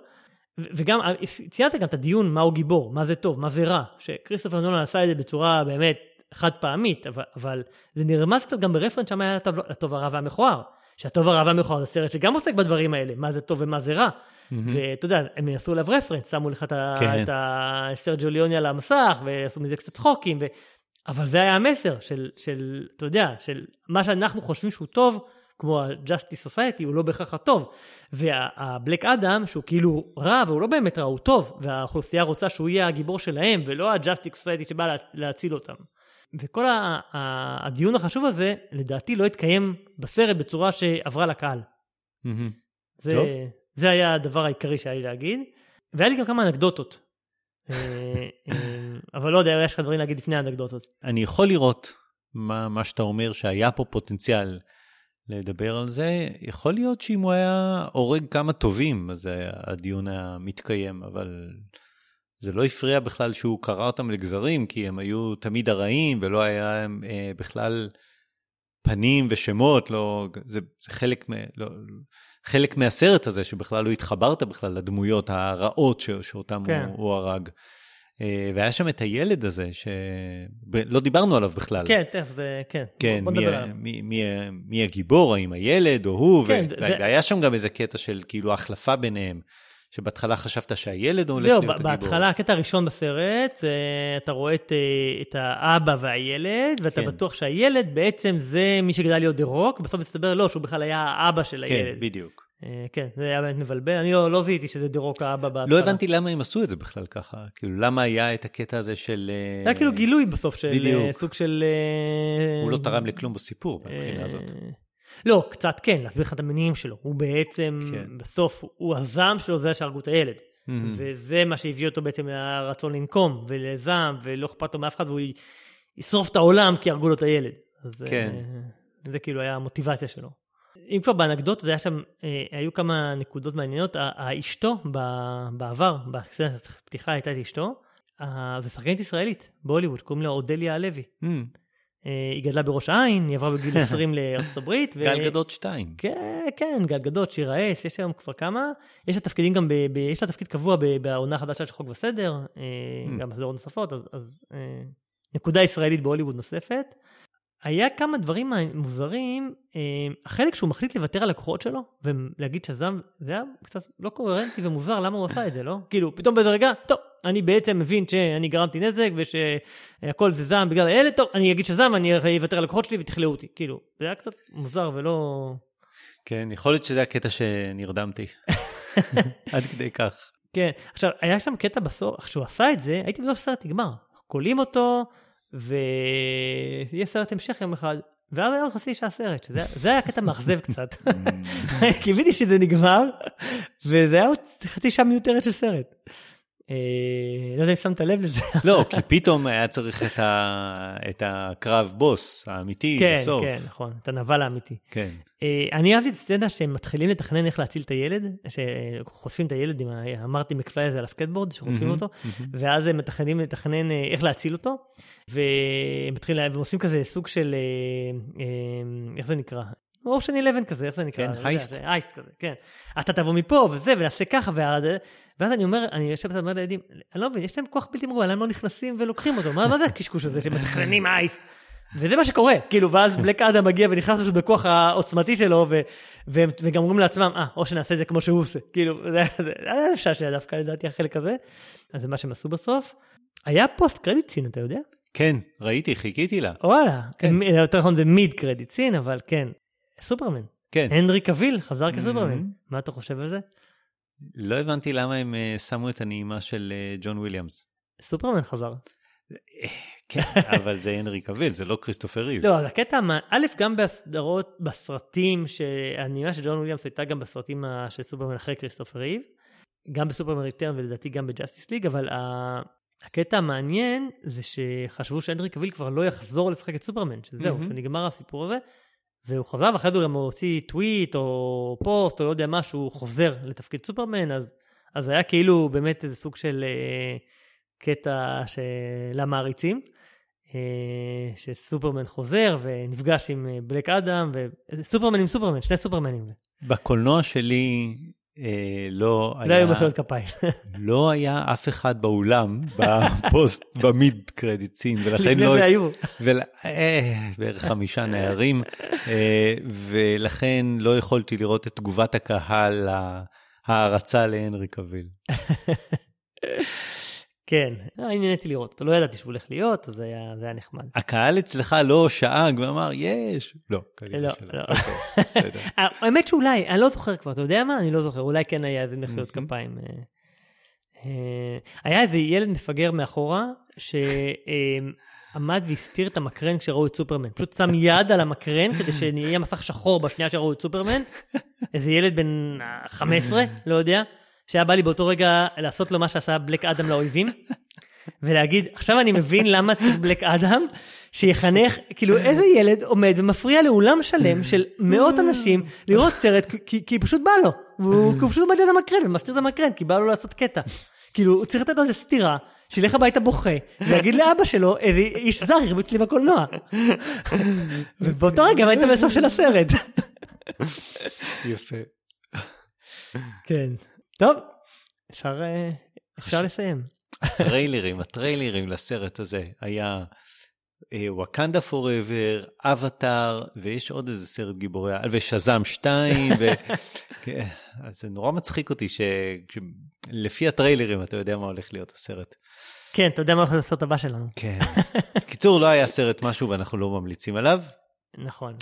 וגם, אה, ציינת גם את הדיון מהו גיבור, מה זה טוב, מה זה רע, שכריסטופר נולן עשה את זה בצורה באמת חד פעמית, אבל, אבל זה נרמז קצת גם ברפרנס שם היה לטוב, לטוב הרע והמכוער. שהטוב הרע והמכוער זה סרט שגם עוסק בדברים האלה, מה זה טוב ומה זה רע. ואתה יודע, הם עשו עליו רפרנס, שמו לך את כן. את הסרג'יו ליוני על המסך, ועשו מזה קצת צחוקים, ו... אבל זה היה המסר של, של, אתה יודע, של מה שאנחנו חושבים שהוא טוב, כמו ה-Justice Society, הוא לא בהכרח הטוב. והבלק אדם, שהוא כאילו רע, והוא לא באמת רע, הוא טוב, והאוכלוסייה רוצה שהוא יהיה הגיבור שלהם, ולא ה-Justice Society שבא לה, להציל אותם. וכל ה- ה- הדיון החשוב הזה, לדעתי לא התקיים בסרט בצורה שעברה לקהל. מהמם. זה, טוב. זה היה הדבר העיקרי שהיה לי להגיד. והיה לי גם כמה אנקדוטות. אה, אה, אבל לא יודע, יש לך דברים להגיד לפני האנקדוטות. אני יכול לראות מה, מה שאתה אומר, שהיה פה פוטנציאל לדבר על זה. יכול להיות שאם הוא היה הורג כמה טובים, אז הדיון היה מתקיים, אבל זה לא הפריע בכלל שהוא קרע אותם לגזרים, כי הם היו תמיד הרעים, ולא היה להם אה, בכלל פנים ושמות, לא, זה, זה חלק, מ, לא, חלק מהסרט הזה, שבכלל לא התחברת בכלל לדמויות הרעות ש, שאותם כן. הוא, הוא הרג. אה, והיה שם את הילד הזה, שלא דיברנו עליו בכלל. כן, תכף, זה, כן. כן, בוא מי, נדבר ה-. מי, מי, מי הגיבור, האם הילד או הוא, כן, ו- זה- והיה שם גם איזה קטע של כאילו החלפה ביניהם, שבהתחלה חשבת שהילד הולך זהו, להיות הגיבור. בהתחלה, הקטע הראשון בסרט, זה, אתה רואה את, אה, את האבא והילד, ואתה כן. בטוח שהילד בעצם זה מי שגדל להיות דה רוק, בסוף מסתבר לא, שהוא בכלל היה האבא של כן, הילד. בדיוק. אה, כן, זה היה באמת מבלבל, אני לא, לא זיהיתי שזה דה רוק האבא בהתחלה. לא הבנתי למה הם עשו את זה בכלל ככה, כאילו למה היה את הקטע הזה של... אה, זה היה כאילו גילוי בסוף של בדיוק. אה, סוג של... אה, הוא לא תרם לכלום בסיפור מהבחינה אה, הזאת. לא, קצת כן, להסביר לך את המניעים שלו. הוא בעצם, כן. בסוף, הוא הזעם שלו זה שהרגו את הילד. מהמם. וזה מה שהביא אותו בעצם לרצון לנקום ולזעם, ולא אכפת לו מאף אחד, והוא ישרוף את העולם כי הרגו לו את הילד. אז כן. אה, זה כאילו היה המוטיבציה שלו. אם כבר באנקדוטות, היה שם, אה, היו כמה נקודות מעניינות. אשתו בעבר, בסצנת הפתיחה הייתה את אשתו, אה, זו שחקנית ישראלית בהוליווד, קוראים לה אודליה הלוי. מהמם. אה, היא גדלה בראש העין, היא עברה בגיל (laughs) 20 לארצות הברית. ו- גל גדות 2. כן, כן, גל גדות, שיר האס, יש היום כבר כמה. יש לה תפקידים גם, ב, ב, יש לה תפקיד קבוע בעונה החדשה של חוק וסדר, אה, Mm. גם בסדרות נוספות, אז, אז נקודה ישראלית בהוליווד נוספת. היה כמה דברים מוזרים, אה, החלק שהוא מחליט לוותר על הכוחות שלו, ולהגיד שזם, זה היה קצת לא קוהרנטי ומוזר, למה הוא עשה את זה, לא? כאילו, פתאום באיזה רגע, טוב, אני בעצם מבין שאני גרמתי נזק ושהכל זה זעם בגלל הילד, טוב, אני אגיד שזעם, אני אוותר על הכוחות שלי ותכלאו אותי. כאילו, זה היה קצת מוזר ולא... כן, יכול להיות שזה הקטע שנרדמתי. (laughs) עד כדי כך. כן, עכשיו, היה שם קטע בסוף, כשהוא עשה את זה, הייתי בטוח שהסרט נגמר. כולאים אותו, ויהיה סרט המשך יום אחד, ואז היה עוד חצי שעה סרט, שזה זה היה קטע מאכזב (laughs) קצת. (laughs) קיוויתי שזה נגמר, וזה היה עוד חצי שעה מיותרת של סרט. אה, לא יודע אם שמת לב לזה. (laughs) לא, כי פתאום היה צריך את, ה... את הקרב בוס האמיתי כן, בסוף. כן, נכון, את הנבל האמיתי. כן. אה, אני אהבתי את הסצנה שהם מתחילים לתכנן איך להציל את הילד, שחושפים את הילד עם ה- אמרתי מקפליי הזה על הסקטבורד, שחושפים אותו. ואז הם מתכננים לתכנן אה, איך להציל אותו, והם מתחילים, עושים כזה סוג של, אה, איך זה נקרא? אושן 11 כזה, איך זה נקרא? כן, יודע, הייסט. הייסט כזה, כן. אתה תבוא מפה וזה, ונעשה ככה, ואז אני אומר, אני יושב ואומר לילדים, אני לא מבין, יש להם כוח בלתי מוגבל, למה לא נכנסים ולוקחים אותו? מה מה זה הקשקוש הזה שמתכננים הייסט? וזה מה שקורה, כאילו, ואז (laughs) בלק אדם מגיע ונכנס פשוט בכוח העוצמתי שלו, ו, ו, וגם אומרים לעצמם, אה, או שנעשה את זה כמו שהוא עושה, כאילו, (laughs) זה היה משעשע דווקא לדעתי החלק הזה, אז זה מה שהם עשו בסוף. היה פוסט קרדיט סין, אתה יודע? כן, ראיתי, חיכיתי לה. וואלה, כן. יותר נכון זה mid credit scene, אבל כן, סופרמן. כן. הנרי קביל חזר כסופרמן, Mhm. מה אתה חושב על זה? לא הבנתי למה הם אה, שמו את הנעימה של אה, ג'ון וויליאמס. סופרמן חזר. כן, (laughs) אבל זה הנרי קביל, זה לא כריסטופר ריב. לא, הקטע, א', גם בסדרות, בסרטים, שהנעימה של ג'ון וויליאמס הייתה גם בסרטים של סופרמן אחרי כריסטופר ריב, גם ב-Superman Return ולדעתי גם ב-Justice League, אבל הקטע המעניין זה שחשבו שהנרי קביל כבר לא יחזור לשחק את סופרמן, שזהו. שנגמר הסיפור הזה, והוא חזר, ואחרי זה הוא גם הוציא טוויט או פוסט או לא יודע מה, שהוא חוזר לתפקיד סופרמן, אז, אז היה כאילו באמת איזה סוג של אה, קטע של המעריצים. אה, שסופרמן חוזר ונפגש עם אה, בלק אדם, וסופרמן עם סופרמן, שני סופרמנים. בקולנוע שלי אה, לא לא היו היה, מחיאות כפיים. (laughs) לא היה אף אחד באולם בפוסט, (laughs) במיד קרדיט סין, ולכן לפני לא... זה היו. ול... אה, בערך חמישה נערים, אה, ולכן לא יכולתי לראות את תגובת הקהל להערצה להנרי קביל. (laughs) כן, אה, נהניתי לראות אותו, לא ידעתי שהוא הולך להיות, אז זה היה, זה היה נחמד. הקהל אצלך לא שאג ואמר, יש. לא, כנראה לא, שלא. לא. אוקיי, בסדר. (laughs) האמת שאולי, אני לא זוכר כבר, אתה יודע מה? אני לא זוכר, אולי כן היה איזה מחיאות. כפיים. אה, אה, היה איזה ילד מפגר מאחורה, שעמד והסתיר את המקרן כשראו את סופרמן. פשוט שם יד על המקרן כדי שנהיה מסך שחור בשנייה שראו את סופרמן. איזה ילד בן אה, 15, לא יודע, שהיה בא לי באותו רגע לעשות לו מה שעשה בלק אדם לאויבים. ולהגיד, עכשיו אני מבין למה צריך בלק אדם, שיחנך, כאילו איזה ילד עומד ומפריע לאולם שלם של מאות אנשים לראות סרט, כי- פשוט בא לו. והוא כי הוא פשוט עומד ליד המקרן ומסתיר את המקרן, כי בא לו לעשות קטע. כאילו, הוא צריך לתת לו איזה סטירה, שילך הביתה בוכה, ויגיד לאבא שלו, איזה איש זר הרביץ לי בקולנוע. ובאותו רגע הבאת המסר של הסרט. יפה. כן. טוב, אפשר, אה, אפשר לסיים. הטריילרים, הטריילרים לסרט הזה היה וואקנדה פוראבר, אבטאר, ויש עוד איזה סרט גיבורי על, ושזאם 2, ו... (laughs) כן, אז זה נורא מצחיק אותי שלפי הטריילרים אתה יודע מה הולך להיות הסרט. כן, אתה יודע מה הולך להיות הסרט הבא שלנו. כן. קיצור, לא היה סרט משהו ואנחנו לא ממליצים עליו. (laughs) נכון.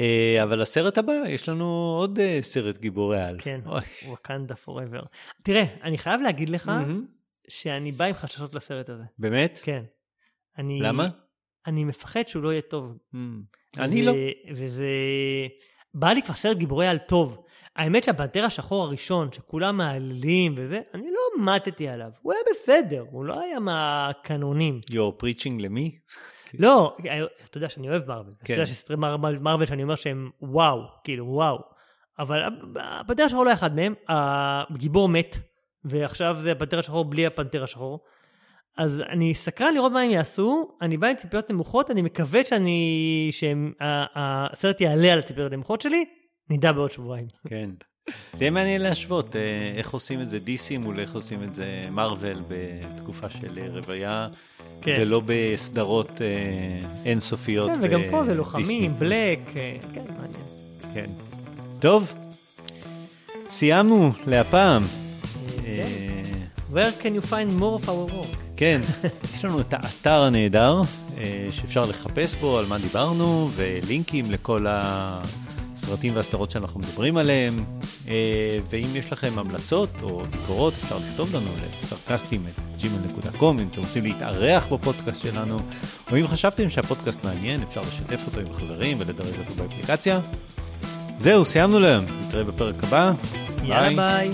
אה, אבל הסרט הבא, יש לנו עוד אה, סרט גיבורי על. כן, וואקנדה פוראבר. תראה, אני חייב להגיד לך שאני בא עם חששות לסרט הזה. באמת? כן. אני... למה? אני מפחד שהוא לא יהיה טוב. אני לא. וזה... בא לי כבר סרט גיבורי על טוב. האמת שהבנטר השחור הראשון, שכולם מעללים וזה, אני לא מתתי עליו. הוא היה בסדר, הוא לא היה מהקנונים. You're preaching למי? לא, אתה יודע שאני אוהב מרוויל. כן. אתה יודע שסרטי מרוויל שאני אומר שהם וואו, כאילו וואו. אבל הבנטר השחור לא אחד מהם, הגיבור מת, ועכשיו זה הבנטר השחור בלי הפנתר השחור. אז אני סקרן לראות מה הם יעשו, אני בא עם ציפיות נמוכות, אני מקווה שאני, שהסרט יעלה על הציפיות הנמוכות שלי, נדע בעוד שבועיים. כן. זה יהיה מעניין להשוות אה, איך עושים את זה DC מול איך עושים את זה מרוויל בתקופה של רוויה, כן. ולא בסדרות אה, אינסופיות. כן, וגם פה זה לוחמים. בלק, אה, כן, מעניין. כן. טוב, סיימנו להפעם. כן. אה, Where can you find more of our work? כן, (laughs) יש לנו את האתר הנהדר, אה, שאפשר לחפש בו על מה דיברנו, ולינקים לכל הסרטים והסדרות שאנחנו מדברים עליהם. אה, ואם יש לכם המלצות או ביקורות, אפשר לכתוב לנו לסרקסטים.gmail.com אם אתם רוצים להתארח בפודקאסט שלנו, או אם חשבתם שהפודקאסט מעניין, אפשר לשתף אותו עם חברים ולדרג אותו באפליקציה. זהו, סיימנו להיום, נתראה בפרק הבא. יאללה ביי.